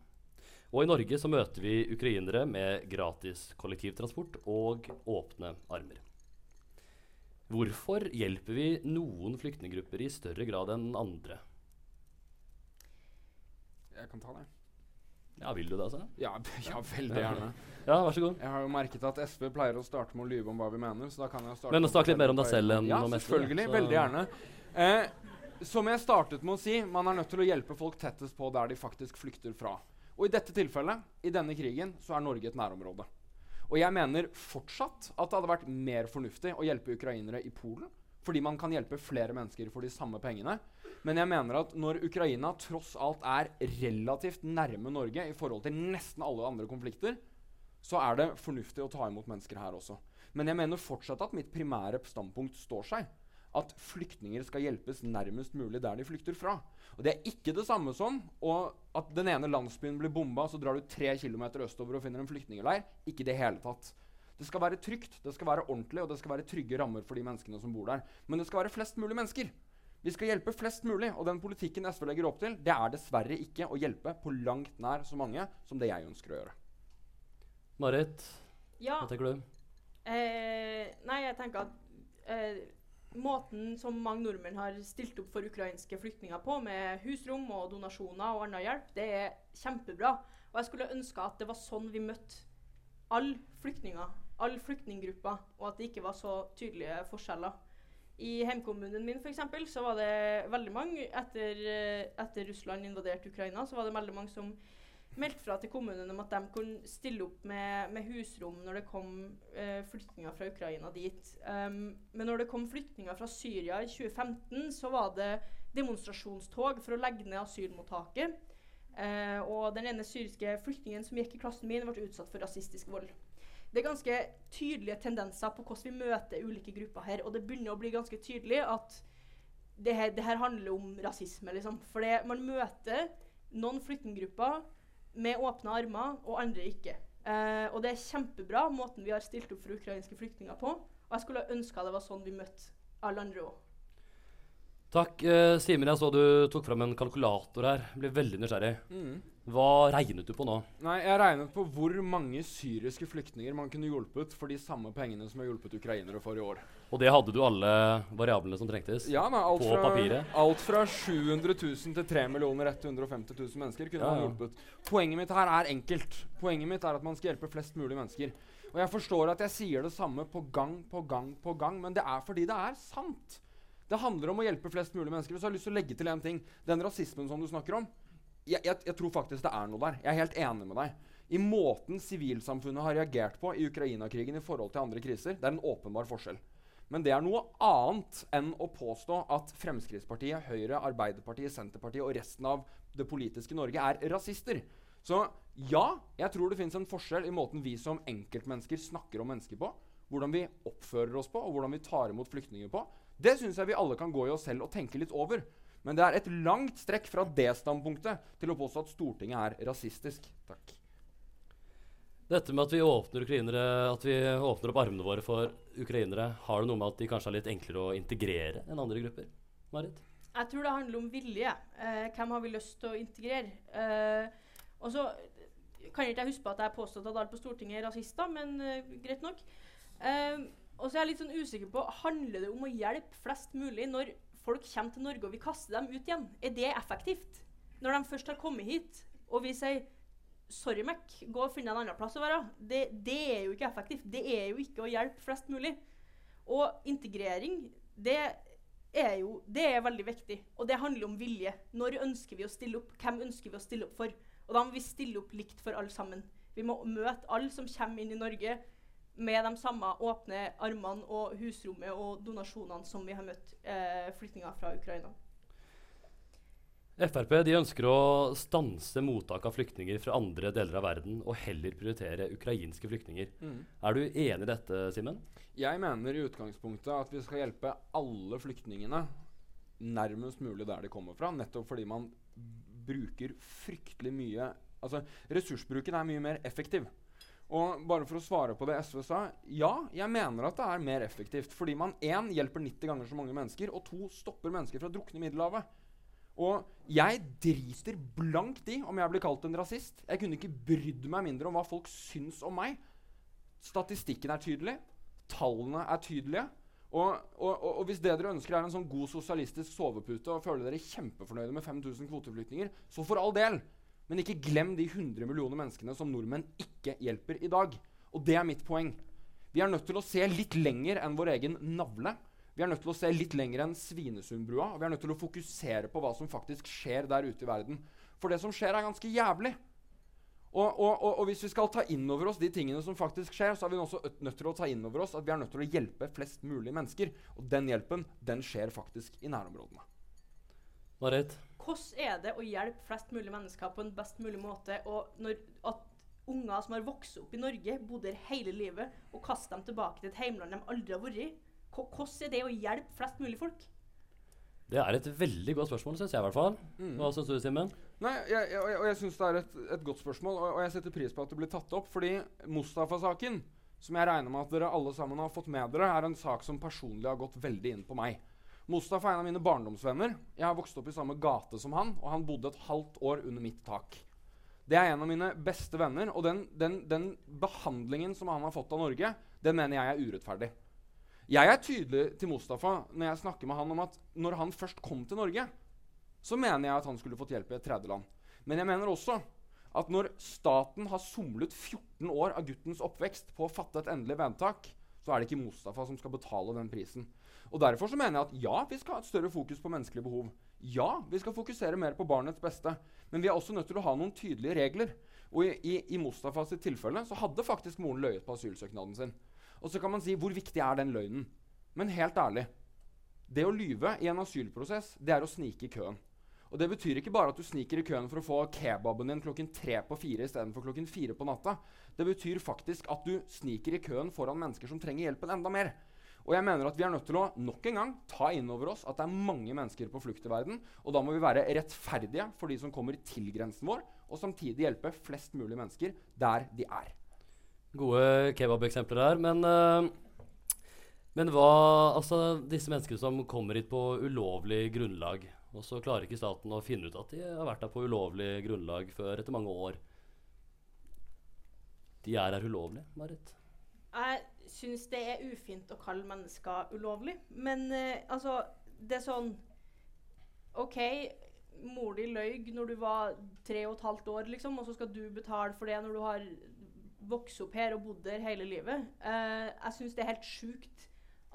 Og i Norge så møter vi ukrainere med gratis kollektivtransport og åpne armer. Hvorfor hjelper vi noen flyktninggrupper i større grad enn andre? Jeg kan ta det. Ja, vil du det, altså? Ja, ja, veldig gjerne. Ja, vær så god. Jeg har jo merket at SV pleier å starte med å lyve om hva vi mener. Så da kan jeg starte Men snakk litt mer om deg selv enn ja, om SV, selvfølgelig. så- Veldig gjerne. Eh, som jeg startet med å si, man er nødt til å hjelpe folk tettest på der de faktisk flykter fra. Og i dette tilfellet, i denne krigen, så er Norge et nærområde. Og jeg mener fortsatt at det hadde vært mer fornuftig å hjelpe ukrainere i Polen. Fordi man kan hjelpe flere mennesker for de samme pengene. Men jeg mener at når Ukraina tross alt er relativt nærme Norge i forhold til nesten alle andre konflikter, så er det fornuftig å ta imot mennesker her også. Men jeg mener fortsatt at mitt primære standpunkt står seg. At flyktninger skal hjelpes nærmest mulig der de flykter fra. Og Det er ikke det samme som at den ene landsbyen blir bomba, så drar du tre kilometer østover og finner en flyktningleir. Ikke i det hele tatt. Det skal være trygt, det skal være ordentlig, og det skal være trygge rammer for de menneskene som bor der. Men det skal være flest mulig mennesker. Vi skal hjelpe flest mulig, og den politikken SV legger opp til, det er dessverre ikke å hjelpe på langt nær så mange som det jeg ønsker å gjøre. Marit, Ja. hva tenker du? Eh, nei, jeg tenker at eh, måten som mange nordmenn har stilt opp for ukrainske flyktninger på, med husrom og donasjoner og annen hjelp, det er kjempebra. Og jeg skulle ønske at det var sånn vi møtte alle flyktninger, alle flyktninggrupper, og at det ikke var så tydelige forskjeller. I hjemkommunen min for eksempel, så var det veldig mange etter, eh, etter Russland invaderte Ukraina, så var det veldig mange som meldte fra til kommunen om at de kunne stille opp med, med husrom når det kom eh, flyktninger fra Ukraina dit. Um, men når det kom flyktninger fra Syria i 2015, så var det demonstrasjonstog for å legge ned asylmottaket. Eh, og den ene syriske flyktningen som gikk i klassen min, ble utsatt for rasistisk vold. Det er ganske tydelige tendenser på hvordan vi møter ulike grupper her. Og det begynner å bli ganske tydelig at det her, det her handler om rasisme. Liksom. For man møter noen flyktninggrupper med åpne armer, og andre ikke. Eh, og det er kjempebra måten vi har stilt opp for ukrainske flyktninger på. Og jeg skulle ønska det var sånn vi møtte alle andre òg. Takk. Eh, Simen, jeg så du tok fram en kalkulator her. Ble veldig nysgjerrig. Hva regnet du på nå? Nei, Jeg regnet på hvor mange syriske flyktninger man kunne hjulpet for de samme pengene som jeg har hjulpet ukrainere for i år. Og det hadde du alle variablene som trengtes? Ja, nei, alt, På fra, papiret? alt fra 700 000 til 3 150 000 mennesker kunne Ja, man hjulpet. Poenget mitt her er enkelt. Poenget mitt er at man skal hjelpe flest mulig mennesker. Og jeg forstår at jeg sier det samme på gang på gang på gang, men det er fordi det er sant. Det handler om å hjelpe flest mulig mennesker. Og så har jeg lyst til å legge til en ting. Den rasismen som du snakker om, jeg, jeg, jeg tror faktisk det er noe der. Jeg er helt enig med deg. I måten sivilsamfunnet har reagert på i Ukraina-krigen i forhold til andre kriser, det er en åpenbar forskjell. Men det er noe annet enn å påstå at Fremskrittspartiet, Høyre, Arbeiderpartiet, Senterpartiet og resten av det politiske Norge er rasister. Så ja, jeg tror det fins en forskjell i måten vi som enkeltmennesker snakker om mennesker på, hvordan vi oppfører oss på, og hvordan vi tar imot flyktninger på. Det syns jeg vi alle kan gå i oss selv og tenke litt over. Men det er et langt strekk fra det standpunktet til å påstå at Stortinget er rasistisk. Takk. Dette med at vi åpner ukrainere, at vi åpner opp armene våre for ukrainere, har det noe med at de kanskje er litt enklere å integrere enn andre grupper? Marit? Jeg tror det handler om vilje. Eh, hvem har vi lyst til å integrere? Eh, og så kan ikke jeg huske på at jeg har påstått at alle på Stortinget er rasister, men eh, greit nok. Eh, og så er jeg litt sånn usikker på Handler det om å hjelpe flest mulig når folk kommer til Norge og vi kaster dem ut igjen? Er det effektivt? Når de først har kommet hit, og vi sier Sorry, Mac, gå og finne en annen plass å være. Det, det er jo ikke effektivt. Det er jo ikke å hjelpe flest mulig. Og integrering, det er jo det er veldig viktig. Og det handler om vilje. Når ønsker vi å stille opp? Hvem ønsker vi å stille opp for? Og da må vi stille opp likt for alle sammen. Vi må møte alle som kommer inn i Norge med de samme åpne armene og husrommet og donasjonene som vi har møtt eh, flyktninger fra Ukraina. Frp de ønsker å stanse mottak av flyktninger fra andre deler av verden og heller prioritere ukrainske flyktninger. Er du enig i dette, Simen? Jeg mener i utgangspunktet at vi skal hjelpe alle flyktningene nærmest mulig der de kommer fra, nettopp fordi man bruker fryktelig mye Altså, ressursbruken er mye mer effektiv. Og bare for å svare på det SV sa Ja, jeg mener at det er mer effektivt. Fordi man én hjelper 90 ganger så mange mennesker, og to stopper mennesker fra å drukne i Middelhavet. Og jeg driter blankt i om jeg blir kalt en rasist. Jeg kunne ikke brydd meg mindre om hva folk syns om meg. Statistikken er tydelig. Tallene er tydelige. Og, og, og, hvis det dere ønsker er en sånn god sosialistisk sovepute og føler dere kjempefornøyde med 5000 kvoteflyktninger, så for all del. Men ikke glem de 100 millioner menneskene som nordmenn ikke hjelper i dag. Og det er mitt poeng. Vi er nødt til å se litt lenger enn vår egen navle. Vi er nødt til å se litt lenger enn Svinesundbrua. Og vi er nødt til å fokusere på hva som faktisk skjer der ute i verden. For det som skjer, er ganske jævlig. Og, og, og, og hvis vi skal ta inn over oss de tingene som faktisk skjer, så er vi også nødt til å ta inn over oss at vi er nødt til å hjelpe flest mulig mennesker. Og den hjelpen, den skjer faktisk i nærområdene. Marit? Hvordan er det å hjelpe flest mulig mennesker på en best mulig måte, og når at unger som har vokst opp i Norge, bodd her hele livet, og kaste dem tilbake til et heimland de aldri har vært i? Hvordan er det å hjelpe flest mulig folk? Det er et veldig godt spørsmål, syns jeg i hvert fall. Hva syns du, Simen? Nei, jeg, jeg, jeg, og jeg syns det er et, et godt spørsmål, og, og jeg setter pris på at det blir tatt opp. Fordi Mustafa-saken, som jeg regner med at dere alle sammen har fått med dere, er en sak som personlig har gått veldig inn på meg. Mustafa er en av mine barndomsvenner. Jeg har vokst opp i samme gate som han, og han bodde et halvt år under mitt tak. Det er en av mine beste venner, og den, den, den behandlingen som han har fått av Norge, den mener jeg er urettferdig. Jeg er tydelig til Mustafa når jeg snakker med han om at når han først kom til Norge, så mener jeg at han skulle fått hjelp i et tredjeland. Men jeg mener også at når staten har somlet 14 år av guttens oppvekst på å fatte et endelig vedtak, så er det ikke Mustafa som skal betale den prisen. Og Derfor så mener jeg at ja, vi skal ha et større fokus på menneskelige behov. Ja, vi skal fokusere mer på barnets beste. Men vi er også nødt til å ha noen tydelige regler. Og i, i, i Mustafas tilfelle så hadde faktisk moren løyet på asylsøknaden sin. Og så kan man si hvor viktig er den løgnen? Men helt ærlig, det å lyve i en asylprosess, det er å snike i køen. Og det betyr ikke bare at du sniker i køen for å få kebaben din klokken tre på fire istedenfor klokken fire på natta. Det betyr faktisk at du sniker i køen foran mennesker som trenger hjelpen enda mer. Og jeg mener at vi er nødt til å nok en gang ta inn over oss at det er mange mennesker på flukt i verden. Og da må vi være rettferdige for de som kommer til grensen vår, og samtidig hjelpe flest mulig mennesker der de er. Gode kebabeksempler her, men eh, Men hva Altså, disse menneskene som kommer hit på ulovlig grunnlag, og så klarer ikke staten å finne ut at de har vært her på ulovlig grunnlag før etter mange år. De er her ulovlig, Marit. Jeg syns det er ufint å kalle mennesker ulovlig, men eh, altså Det er sånn OK, mor di løy når du var tre og et halvt år, liksom, og så skal du betale for det når du har vokst opp her og bodd her hele livet. Eh, jeg syns det er helt sjukt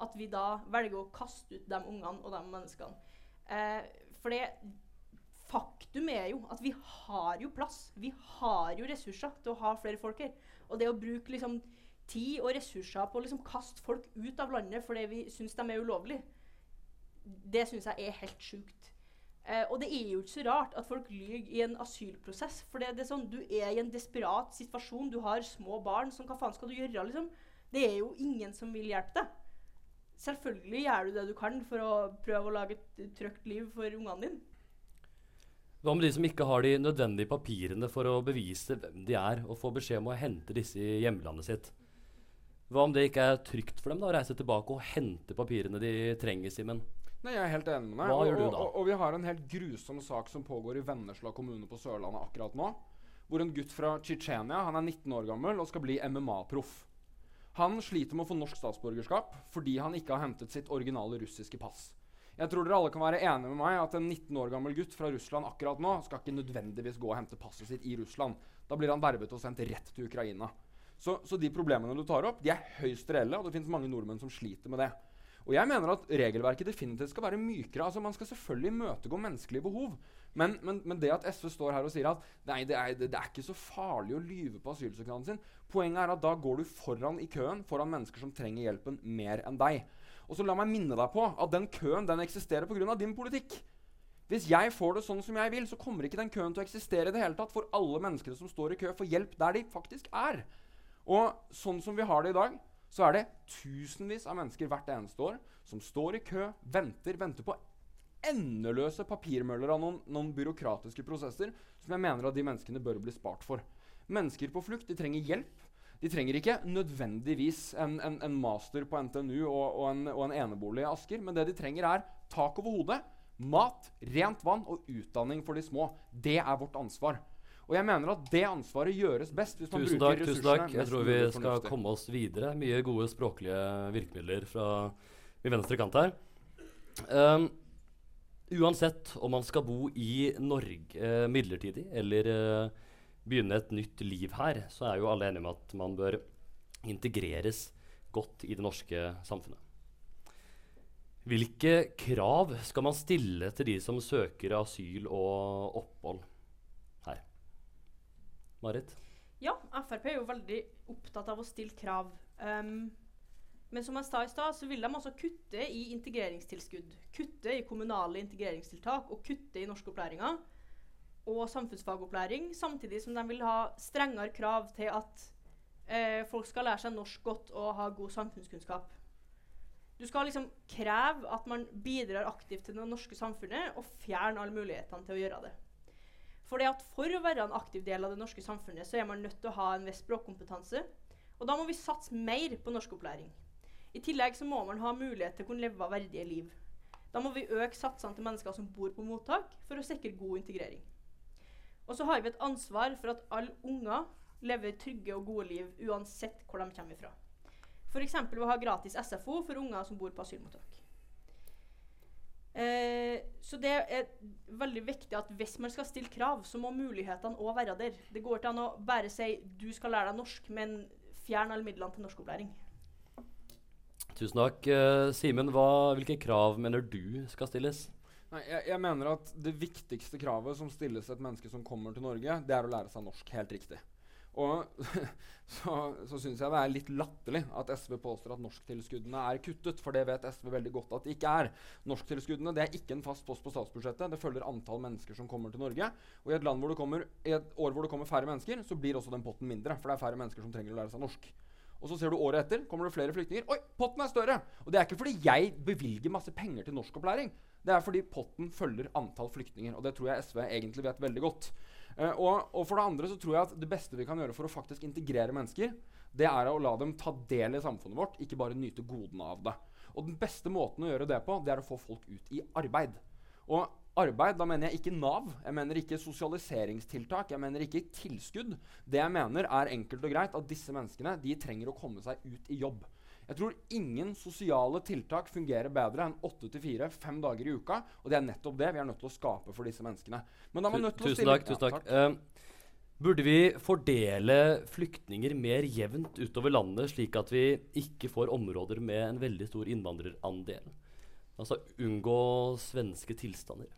at vi da velger å kaste ut de ungene og de menneskene. Eh, for det faktum er jo at vi har jo plass. Vi har jo ressurser til å ha flere folk her. Og det å bruke liksom tid og ressurser på å liksom kaste folk ut av landet fordi vi syns de er ulovlige, det syns jeg er helt sjukt. Eh, og det er jo ikke så rart at folk lyver i en asylprosess. For det, det er sånn, du er i en desperat situasjon, du har små barn. Sånn, hva faen skal du gjøre? liksom? Det er jo ingen som vil hjelpe deg. Selvfølgelig gjør du det du kan for å prøve å lage et trygt liv for ungene dine. Hva med de som ikke har de nødvendige papirene for å bevise hvem de er, og få beskjed om å hente disse i hjemlandet sitt? Hva om det ikke er trygt for dem da, å reise tilbake og hente papirene de trenger, Simen? Nei, Jeg er helt enig med deg. Hva og, gjør du og, da? og, og vi har en helt grusom sak som pågår i Vennesla kommune på Sørlandet akkurat nå. Hvor en gutt fra Tsjetsjenia, han er 19 år gammel og skal bli MMA-proff. Han sliter med å få norsk statsborgerskap fordi han ikke har hentet sitt originale russiske pass. Jeg tror dere alle kan være enige med meg at en 19 år gammel gutt fra Russland akkurat nå skal ikke nødvendigvis gå og hente passet sitt i Russland. Da blir han vervet og sendt rett til Ukraina. Så, så de problemene du tar opp, de er høyst reelle, og det finnes mange nordmenn som sliter med det. Og jeg mener at regelverket definitivt skal være mykere. altså Man skal selvfølgelig imøtegå menneskelige behov. Men, men, men det at SV står her og sier at nei, det er, det, det er ikke så farlig å lyve på asylsøknaden sin Poenget er at da går du foran i køen foran mennesker som trenger hjelpen mer enn deg. Og så la meg minne deg på at den køen den eksisterer pga. din politikk. Hvis jeg får det sånn som jeg vil, så kommer ikke den køen til å eksistere i det hele tatt for alle menneskene som står i kø for hjelp der de faktisk er. Og sånn som vi har det i dag, så er det tusenvis av mennesker hvert eneste år som står i kø, venter, venter på endeløse papirmøller av noen, noen byråkratiske prosesser som jeg mener at de menneskene bør bli spart for. Mennesker på flukt de trenger hjelp. De trenger ikke nødvendigvis en, en, en master på NTNU og, og, en, og en enebolig i Asker, men det de trenger, er tak over hodet, Mat, rent vann og utdanning for de små. Det er vårt ansvar. Og jeg mener at det ansvaret gjøres best hvis man Tusen bruker takk. tusen takk. Jeg tror vi skal komme oss videre. Mye gode språklige virkemidler fra min venstre kant her. Um, uansett om man skal bo i Norge eh, midlertidig eller eh, begynne et nytt liv her, så er jo alle enige om at man bør integreres godt i det norske samfunnet. Hvilke krav skal man stille til de som søker asyl og opphold? Marit? Ja, Frp er jo veldig opptatt av å stille krav. Um, men som jeg sa i stad, så vil de også kutte i integreringstilskudd. Kutte i kommunale integreringstiltak og kutte i norskopplæringa og samfunnsfagopplæring. Samtidig som de vil ha strengere krav til at eh, folk skal lære seg norsk godt og ha god samfunnskunnskap. Du skal liksom kreve at man bidrar aktivt til det norske samfunnet, og fjerne alle mulighetene til å gjøre det. Fordi at For å være en aktiv del av det norske samfunnet, så er man nødt til å ha en viss språkkompetanse. Og da må vi satse mer på norskopplæring. I tillegg så må man ha mulighet til å kunne leve verdige liv. Da må vi øke satsene til mennesker som bor på mottak, for å sikre god integrering. Og så har vi et ansvar for at alle unger lever trygge og gode liv, uansett hvor de kommer fra. F.eks. ved å ha gratis SFO for unger som bor på asylmottak. Eh, så det er veldig viktig at hvis man skal stille krav, så må mulighetene òg være der. Det går ikke an å bare si du skal lære deg norsk, men fjern alle midlene til norskopplæring. Tusen takk. Eh, Simen, hvilke krav mener du skal stilles? Nei, jeg, jeg mener at Det viktigste kravet som stilles et menneske som kommer til Norge, det er å lære seg norsk. Helt riktig. Og så, så syns jeg det er litt latterlig at SV påstår at norsktilskuddene er kuttet. For det vet SV veldig godt at det ikke er. Norsktilskuddene det er ikke en fast post på statsbudsjettet. Det følger antall mennesker som kommer til Norge. Og i et, land hvor det kommer, i et år hvor det kommer færre mennesker, så blir også den potten mindre. For det er færre mennesker som trenger å lære seg norsk. Og så ser du året etter kommer det flere flyktninger. Oi, potten er større! Og det er ikke fordi jeg bevilger masse penger til norskopplæring. Det er fordi potten følger antall flyktninger. Og det tror jeg SV egentlig vet veldig godt. Eh, og, og for det andre så tror jeg at det beste vi kan gjøre for å faktisk integrere mennesker, det er å la dem ta del i samfunnet vårt, ikke bare nyte godene av det. Og den beste måten å gjøre det på, det er å få folk ut i arbeid. Og arbeid, da mener jeg ikke Nav, jeg mener ikke sosialiseringstiltak, jeg mener ikke tilskudd. Det jeg mener, er enkelt og greit at disse menneskene de trenger å komme seg ut i jobb. Jeg tror ingen sosiale tiltak fungerer bedre enn 8 til 4 fem dager i uka. Og det er nettopp det vi er nødt til å skape for disse menneskene. Men da er man nødt til å Tusen stille takk. tusen takk. Uh, burde vi fordele flyktninger mer jevnt utover landet, slik at vi ikke får områder med en veldig stor innvandrerandel? Altså unngå svenske tilstander.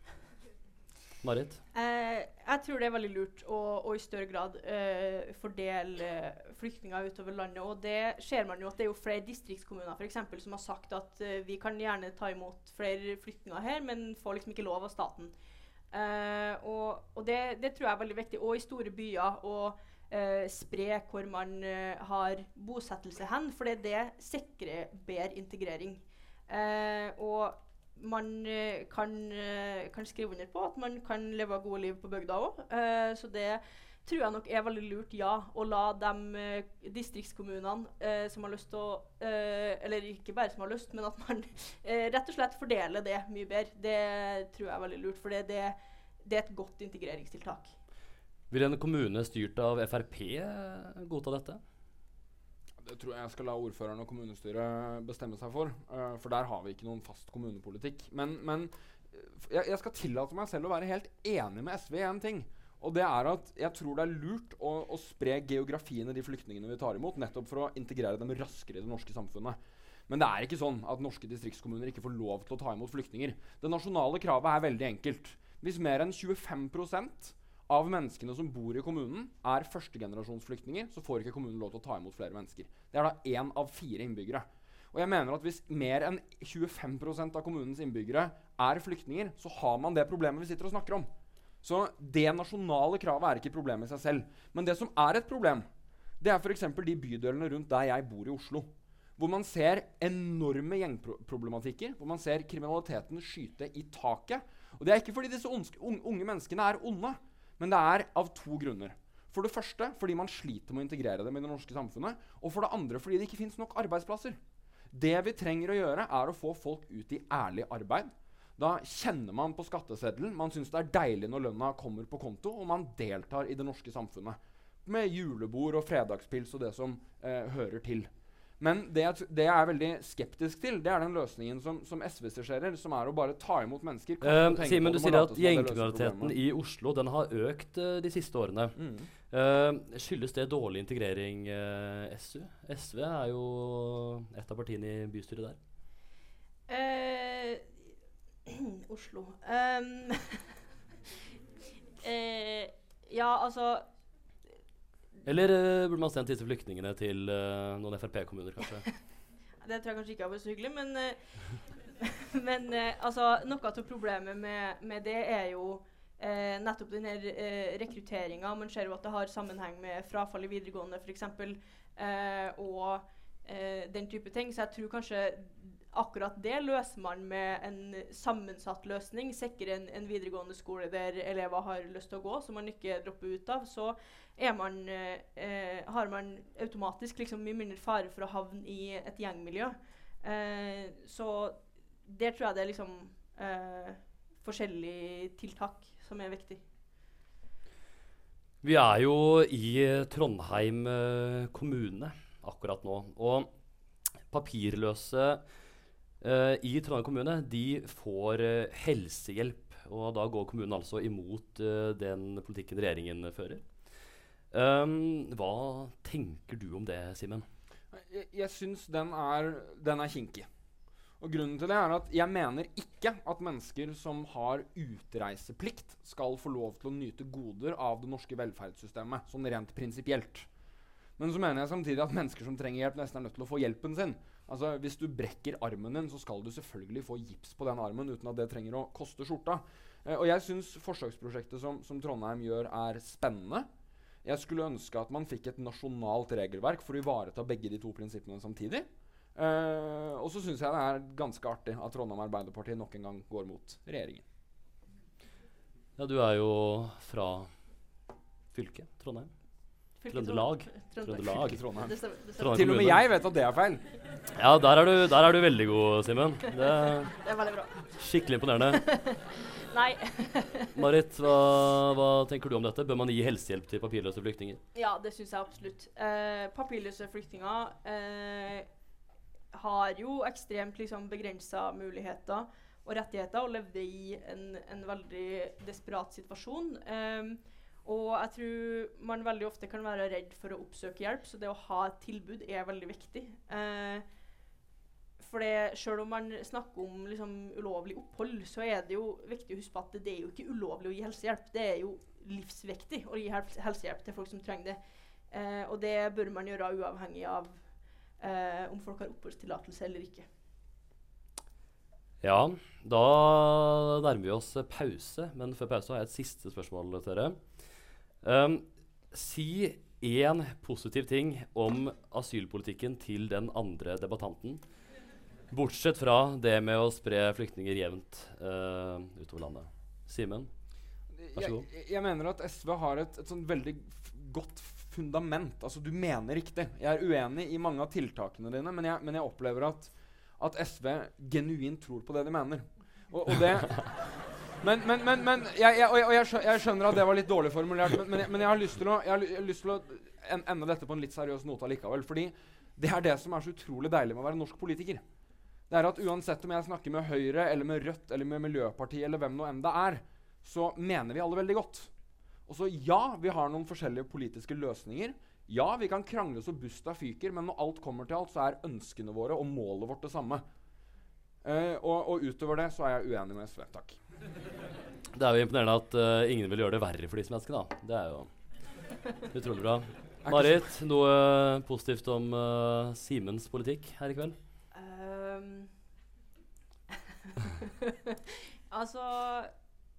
Marit? Eh, jeg tror det er veldig lurt å, å i større grad eh, fordele flyktninger utover landet. Og det ser man jo at det er jo flere distriktskommuner for eksempel, som har sagt at eh, vi kan gjerne ta imot flere flyktninger her, men får liksom ikke lov av staten. Eh, og og det, det tror jeg er veldig viktig. Og i store byer å eh, spre hvor man eh, har bosettelse hen, for det sikrer bedre integrering. Og man eh, kan, eh, kan skrive under på at man kan leve gode liv på bygda òg. så det tror jeg nok er veldig lurt, ja. Å la de uh, distriktskommunene uh, som har lyst til å eh, Eller ikke bare som har lyst, men at man eh, rett og slett fordeler det mye bedre. Det tror jeg er veldig lurt, for det, det, det er et godt integreringstiltak. Vil en kommune styrt av Frp godta dette? Det tror jeg jeg skal la ordføreren og kommunestyret bestemme seg for. Uh, for der har vi ikke noen fast kommunepolitikk. Men, men eh, jeg, jeg skal tillate meg selv å være helt enig med SV i én ting. Og det er at jeg tror det er lurt å, å spre geografien i de flyktningene vi tar imot, nettopp for å integrere dem raskere i det norske samfunnet. Men det er ikke sånn at norske distriktskommuner ikke får lov til å ta imot flyktninger. Det nasjonale kravet er veldig enkelt. Hvis mer enn 25 av menneskene som bor i kommunen, er førstegenerasjonsflyktninger, så får ikke kommunen lov til å ta imot flere mennesker. Det er da én av fire innbyggere. Og jeg mener at Hvis mer enn 25% av kommunens innbyggere er flyktninger, så har man det problemet vi sitter og snakker om. Så det nasjonale kravet er ikke et problem i seg selv. Men det som er et problem, det er f.eks. de bydelene rundt der jeg bor i Oslo. Hvor man ser enorme gjengproblematikker, hvor man ser kriminaliteten skyte i taket. Og Det er ikke fordi disse unge, menneskene er onde, men det er av to grunner. For det første fordi man sliter med å integrere dem i det norske samfunnet. Og for det andre fordi det ikke fins nok arbeidsplasser. Det vi trenger å gjøre, er å få folk ut i ærlig arbeid. Da kjenner man på skatteseddelen. Man syns det er deilig når lønna kommer på konto, og man deltar i det norske samfunnet. Med julebord og fredagspils og det som eh, hører til. Men det jeg, det jeg er veldig skeptisk til, det er den løsningen som, som SV skisserer, som er å bare ta imot mennesker. Eh, Simen, du sier at gjengkriminaliteten i Oslo den har økt uh, de siste årene. Mm. Uh, skyldes det dårlig integrering, eh, SU? SV er jo et av partiene i bystyret der. Eh, Oslo um, eh, Ja, altså Eller uh, burde man sendt disse flyktningene til uh, noen Frp-kommuner, kanskje? Det tror jeg kanskje ikke hadde vært så hyggelig, men uh, Men altså, noe av problemet med, med det er jo nettopp den her eh, rekrutteringa. Man ser jo at det har sammenheng med frafall i videregående f.eks. Eh, og den type ting. Så jeg tror kanskje akkurat det løser man med en sammensatt løsning. Sikre en, en videregående skole der elever har lyst til å gå, som man ikke dropper ut av. Så man, eh, har man automatisk liksom mye mindre fare for å havne i et gjengmiljø. Eh, så der tror jeg det er liksom eh, forskjellige tiltak som er viktig. Vi er jo i Trondheim eh, kommune akkurat nå. Og papirløse eh, i Trondheim kommune de får uh, helsehjelp. Og da går kommunen altså imot uh, den politikken regjeringen fører. Um, hva tenker du om det, Simen? Jeg, jeg syns den er, den er kinkig. Og grunnen til det er at jeg mener ikke at mennesker som har utreiseplikt, skal få lov til å nyte goder av det norske velferdssystemet, sånn rent prinsipielt. Men så mener jeg samtidig at mennesker som trenger hjelp, nesten er nødt til å få hjelpen sin. Altså, Hvis du brekker armen din, så skal du selvfølgelig få gips på den armen uten at det trenger å koste skjorta. Eh, og jeg syns forsøksprosjektet som, som Trondheim gjør, er spennende. Jeg skulle ønske at man fikk et nasjonalt regelverk for å ivareta begge de to prinsippene samtidig. Eh, og så syns jeg det er ganske artig at Trondheim Arbeiderparti nok en gang går mot regjeringen. Ja, du er jo fra fylket Trondheim. Trøndelag. Trøndelag. Trøndelag. Trondheim. Det stemmer. Det stemmer. Til og med jeg vet at det er feil. Ja, der er du, der er du veldig god, Simen. Det Det er veldig bra. skikkelig imponerende. Nei. Marit, hva, hva tenker du om dette? Bør man gi helsehjelp til papirløse flyktninger? Ja, det syns jeg absolutt. Eh, papirløse flyktninger eh, har jo ekstremt liksom, begrensa muligheter og rettigheter og levde i en, en veldig desperat situasjon. Eh, og jeg tror man veldig ofte kan være redd for å oppsøke hjelp, så det å ha et tilbud er veldig viktig. Eh, for selv om man snakker om liksom, ulovlig opphold, så er det jo viktig å huske på at det er jo ikke ulovlig å gi helsehjelp. Det er jo livsviktig å gi helsehjelp til folk som trenger det. Eh, og det bør man gjøre uavhengig av eh, om folk har oppholdstillatelse eller ikke. Ja, da nærmer vi oss pause, men før pause har jeg et siste spørsmål til dere. Um, si én positiv ting om asylpolitikken til den andre debattanten. Bortsett fra det med å spre flyktninger jevnt uh, utover landet. Simen? Vær så god. Jeg, jeg mener at SV har et, et sånn veldig godt fundament. Altså, du mener riktig. Jeg er uenig i mange av tiltakene dine, men jeg, men jeg opplever at, at SV genuint tror på det de mener. Og, og det Men, men, men, men jeg, jeg, og jeg, jeg, skjø- jeg skjønner at det var litt dårlig formulert, men, men, jeg, har lyst til å, har lyst til å en, ende dette på en litt seriøs note allikevel. Fordi det er det som er så utrolig deilig med å være norsk politiker. Det er at uansett om jeg snakker med Høyre eller med Rødt eller med Miljøpartiet eller hvem nå enn det er, så mener vi alle veldig godt. Og så ja, vi har noen forskjellige politiske løsninger. Ja, vi kan krangle så busta fyker, men når alt kommer til alt, så er ønskene våre og målet vårt det samme. Uh, og, og utover det så er jeg uenig med SV. Takk. Det er jo imponerende at uh, ingen vil gjøre det verre for disse menneskene. da. Det er jo utrolig bra. Marit, noe positivt om uh, Simens politikk her i kveld? Um, altså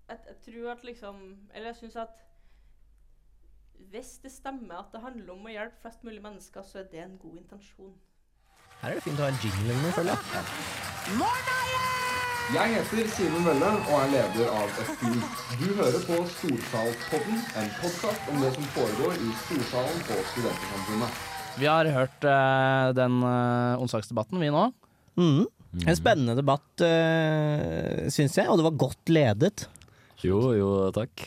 jeg, jeg tror at liksom Eller jeg syns at hvis det stemmer at det handler om å hjelpe flest mulig mennesker, så er det en god intensjon. Her er det fint å ha en jingle eller noe, føler jeg. Jeg heter Simen Mølle og er leder av SPU. Du hører på Storsalspodden, en podkast om det som foregår i Storsalen på Studentersamfunnet. Vi har hørt eh, den eh, onsdagsdebatten, vi nå. Mm. En spennende debatt, uh, syns jeg, og det var godt ledet. Jo, jo, takk.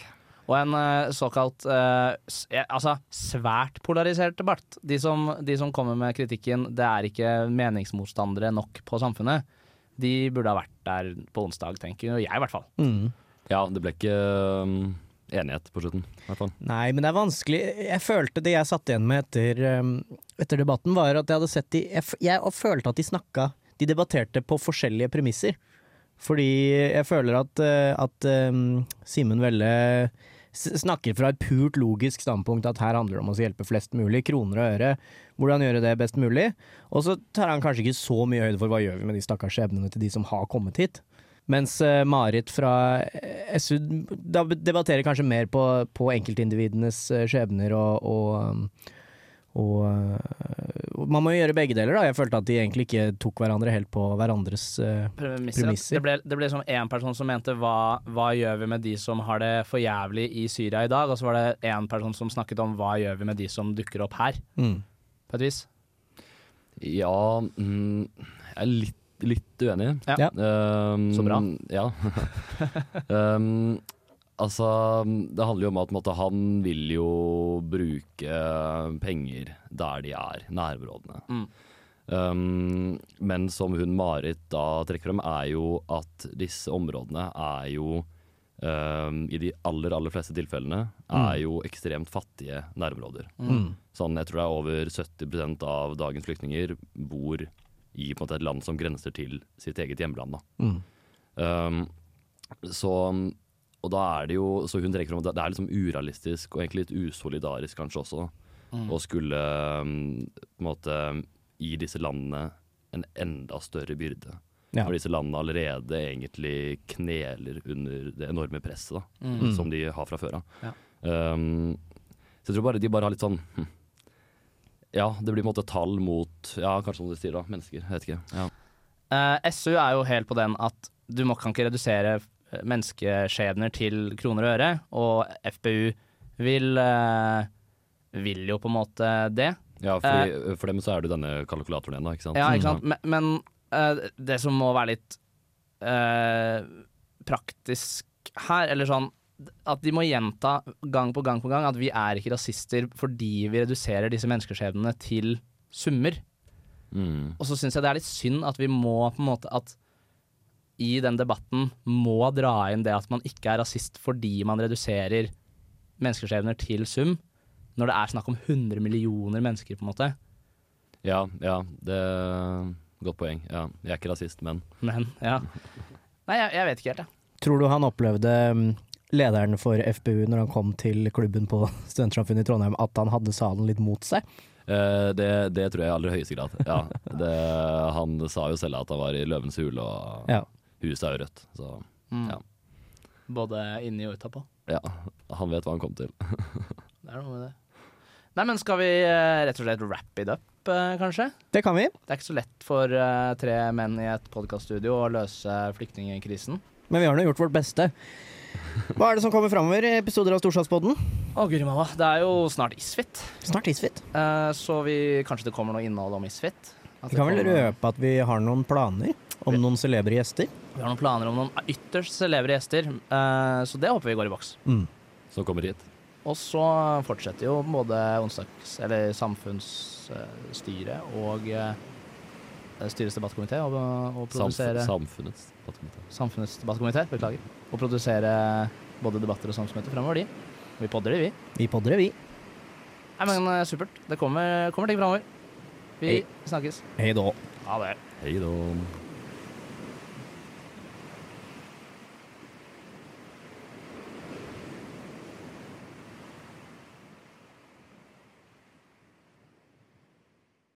Og en eh, såkalt eh, s- altså svært polarisert debatt. De som, de som kommer med kritikken 'det er ikke meningsmotstandere nok på samfunnet', de burde ha vært der på onsdag, tenker jeg i hvert fall. Mm. Ja, det ble ikke um, enighet på slutten, i hvert fall. Nei, men det er vanskelig. Jeg følte det jeg satt igjen med etter, um, etter debatten, var at jeg hadde sett de Jeg, jeg følte at de snakka De debatterte på forskjellige premisser. Fordi jeg føler at, uh, at um, Simen Velle snakker fra et purt logisk standpunkt at her handler det om å hjelpe flest mulig, kroner og øre. Hvordan gjøre det best mulig. Og så tar han kanskje ikke så mye høyde for hva gjør vi med de stakkars skjebnene til de som har kommet hit. Mens eh, Marit fra eh, SU debatterer kanskje mer på, på enkeltindividenes eh, skjebner og, og, um, og eh, Man må jo gjøre begge deler, da. Jeg følte at de egentlig ikke tok hverandre helt på hverandres uh, Premisser. Premisser. Det ble, det ble som én person som mente hva, hva gjør vi med de som har det for jævlig i Syria i dag, og så var det én person som snakket om hva gjør vi med de som dukker opp her, mm. på et vis. Ja, mm, jeg er litt, litt uenig. Ja. Ja. Um, Så bra. Ja. um, altså, det handler jo om at måtte, han vil jo bruke penger der de er, nærområdene. Mm. Um, men som hun Marit da trekker frem, er jo at disse områdene er jo um, i de aller, aller fleste tilfellene er jo ekstremt fattige nærområder. Mm. Sånn, jeg tror det er over 70% av dagens flyktninger bor i på en måte, et land som grenser til sitt eget hjemland. Da. Mm. Um, så, og da er det jo Så hun trekker om at det er liksom urealistisk og egentlig litt usolidarisk kanskje også å skulle um, på en måte gi disse landene en enda større byrde. Ja. Når disse landene allerede egentlig kneler under det enorme presset da, Mm. som de har fra før av. Ja. Um, så jeg tror bare de bare har litt sånn hm. Ja, det blir på en måte tall mot Ja, kanskje som du sier, da. Mennesker. Jeg vet ikke. Ja. Uh, SU er jo helt på den at du må, kan ikke redusere eh, menneskeskjebner til kroner og øre, og FPU vil, eh, vil jo på en måte det. Ja, fordi, for dem så er det denne kalkulatoren igjen, da. Ikke sant? Ja, ikke sant? Men, men eh, det som må være litt eh, praktisk her, eller sånn at de må gjenta gang på gang på gang at vi er ikke rasister fordi vi reduserer disse menneskeskjebnene til summer. Mm. Og så syns jeg det er litt synd at vi må på en måte at i den debatten må dra inn det at man ikke er rasist fordi man reduserer menneskeskjebner til sum, når det er snakk om 100 millioner mennesker, på en måte. Ja, ja, det er Godt poeng. Ja, jeg er ikke rasist, men Men ja. Nei, jeg, jeg vet ikke helt, jeg. Tror du han opplevde mm, lederen for FPU når han kom til klubben på Studentsamfunnet i Trondheim, at han hadde salen litt mot seg? eh, det, det tror jeg i aller høyeste grad. Ja, det, han sa jo selv at han var i løvens hule, og Ja. Huset er jo rødt. Så Mm. Ja. Både inni og utapå. ja, han vet hva han kom til. Det er noe med det. Nei, men skal vi eh, rett og slett wrap it up, eh, kanskje? Det kan vi. Det er ikke så lett for eh, tre menn i et podkaststudio å løse flyktningkrisen. Men vi har nå gjort vårt beste. Hva er det som kommer framover i episoder av Storsalspodden? Å, guri malla. Det er jo snart Isfit, Snart Isfit. eh, så vi, kanskje det kommer noe innhold om Isfit. At Vi kan vel kommer- røpe at vi har noen planer om noen celebre gjester. Vi har noen planer om noen ytterst celebre gjester, eh, så det håper vi går i boks. Mm. Som kommer hit. Og så fortsetter jo både onsdags, eller samfunnsstyret og eh, styrets debattkomité å å produsere samfunnets debattkomité. Samfunnets debattkomité, beklager. Å produsere både debatter og samfunnsmøter fremover, de. Vi podder det, vi. Vi podder det, vi. Nei, men eh, supert. Det kommer, kommer ting fremover. Vi Hei. snakkes. Hei da. Ha det. Hei da.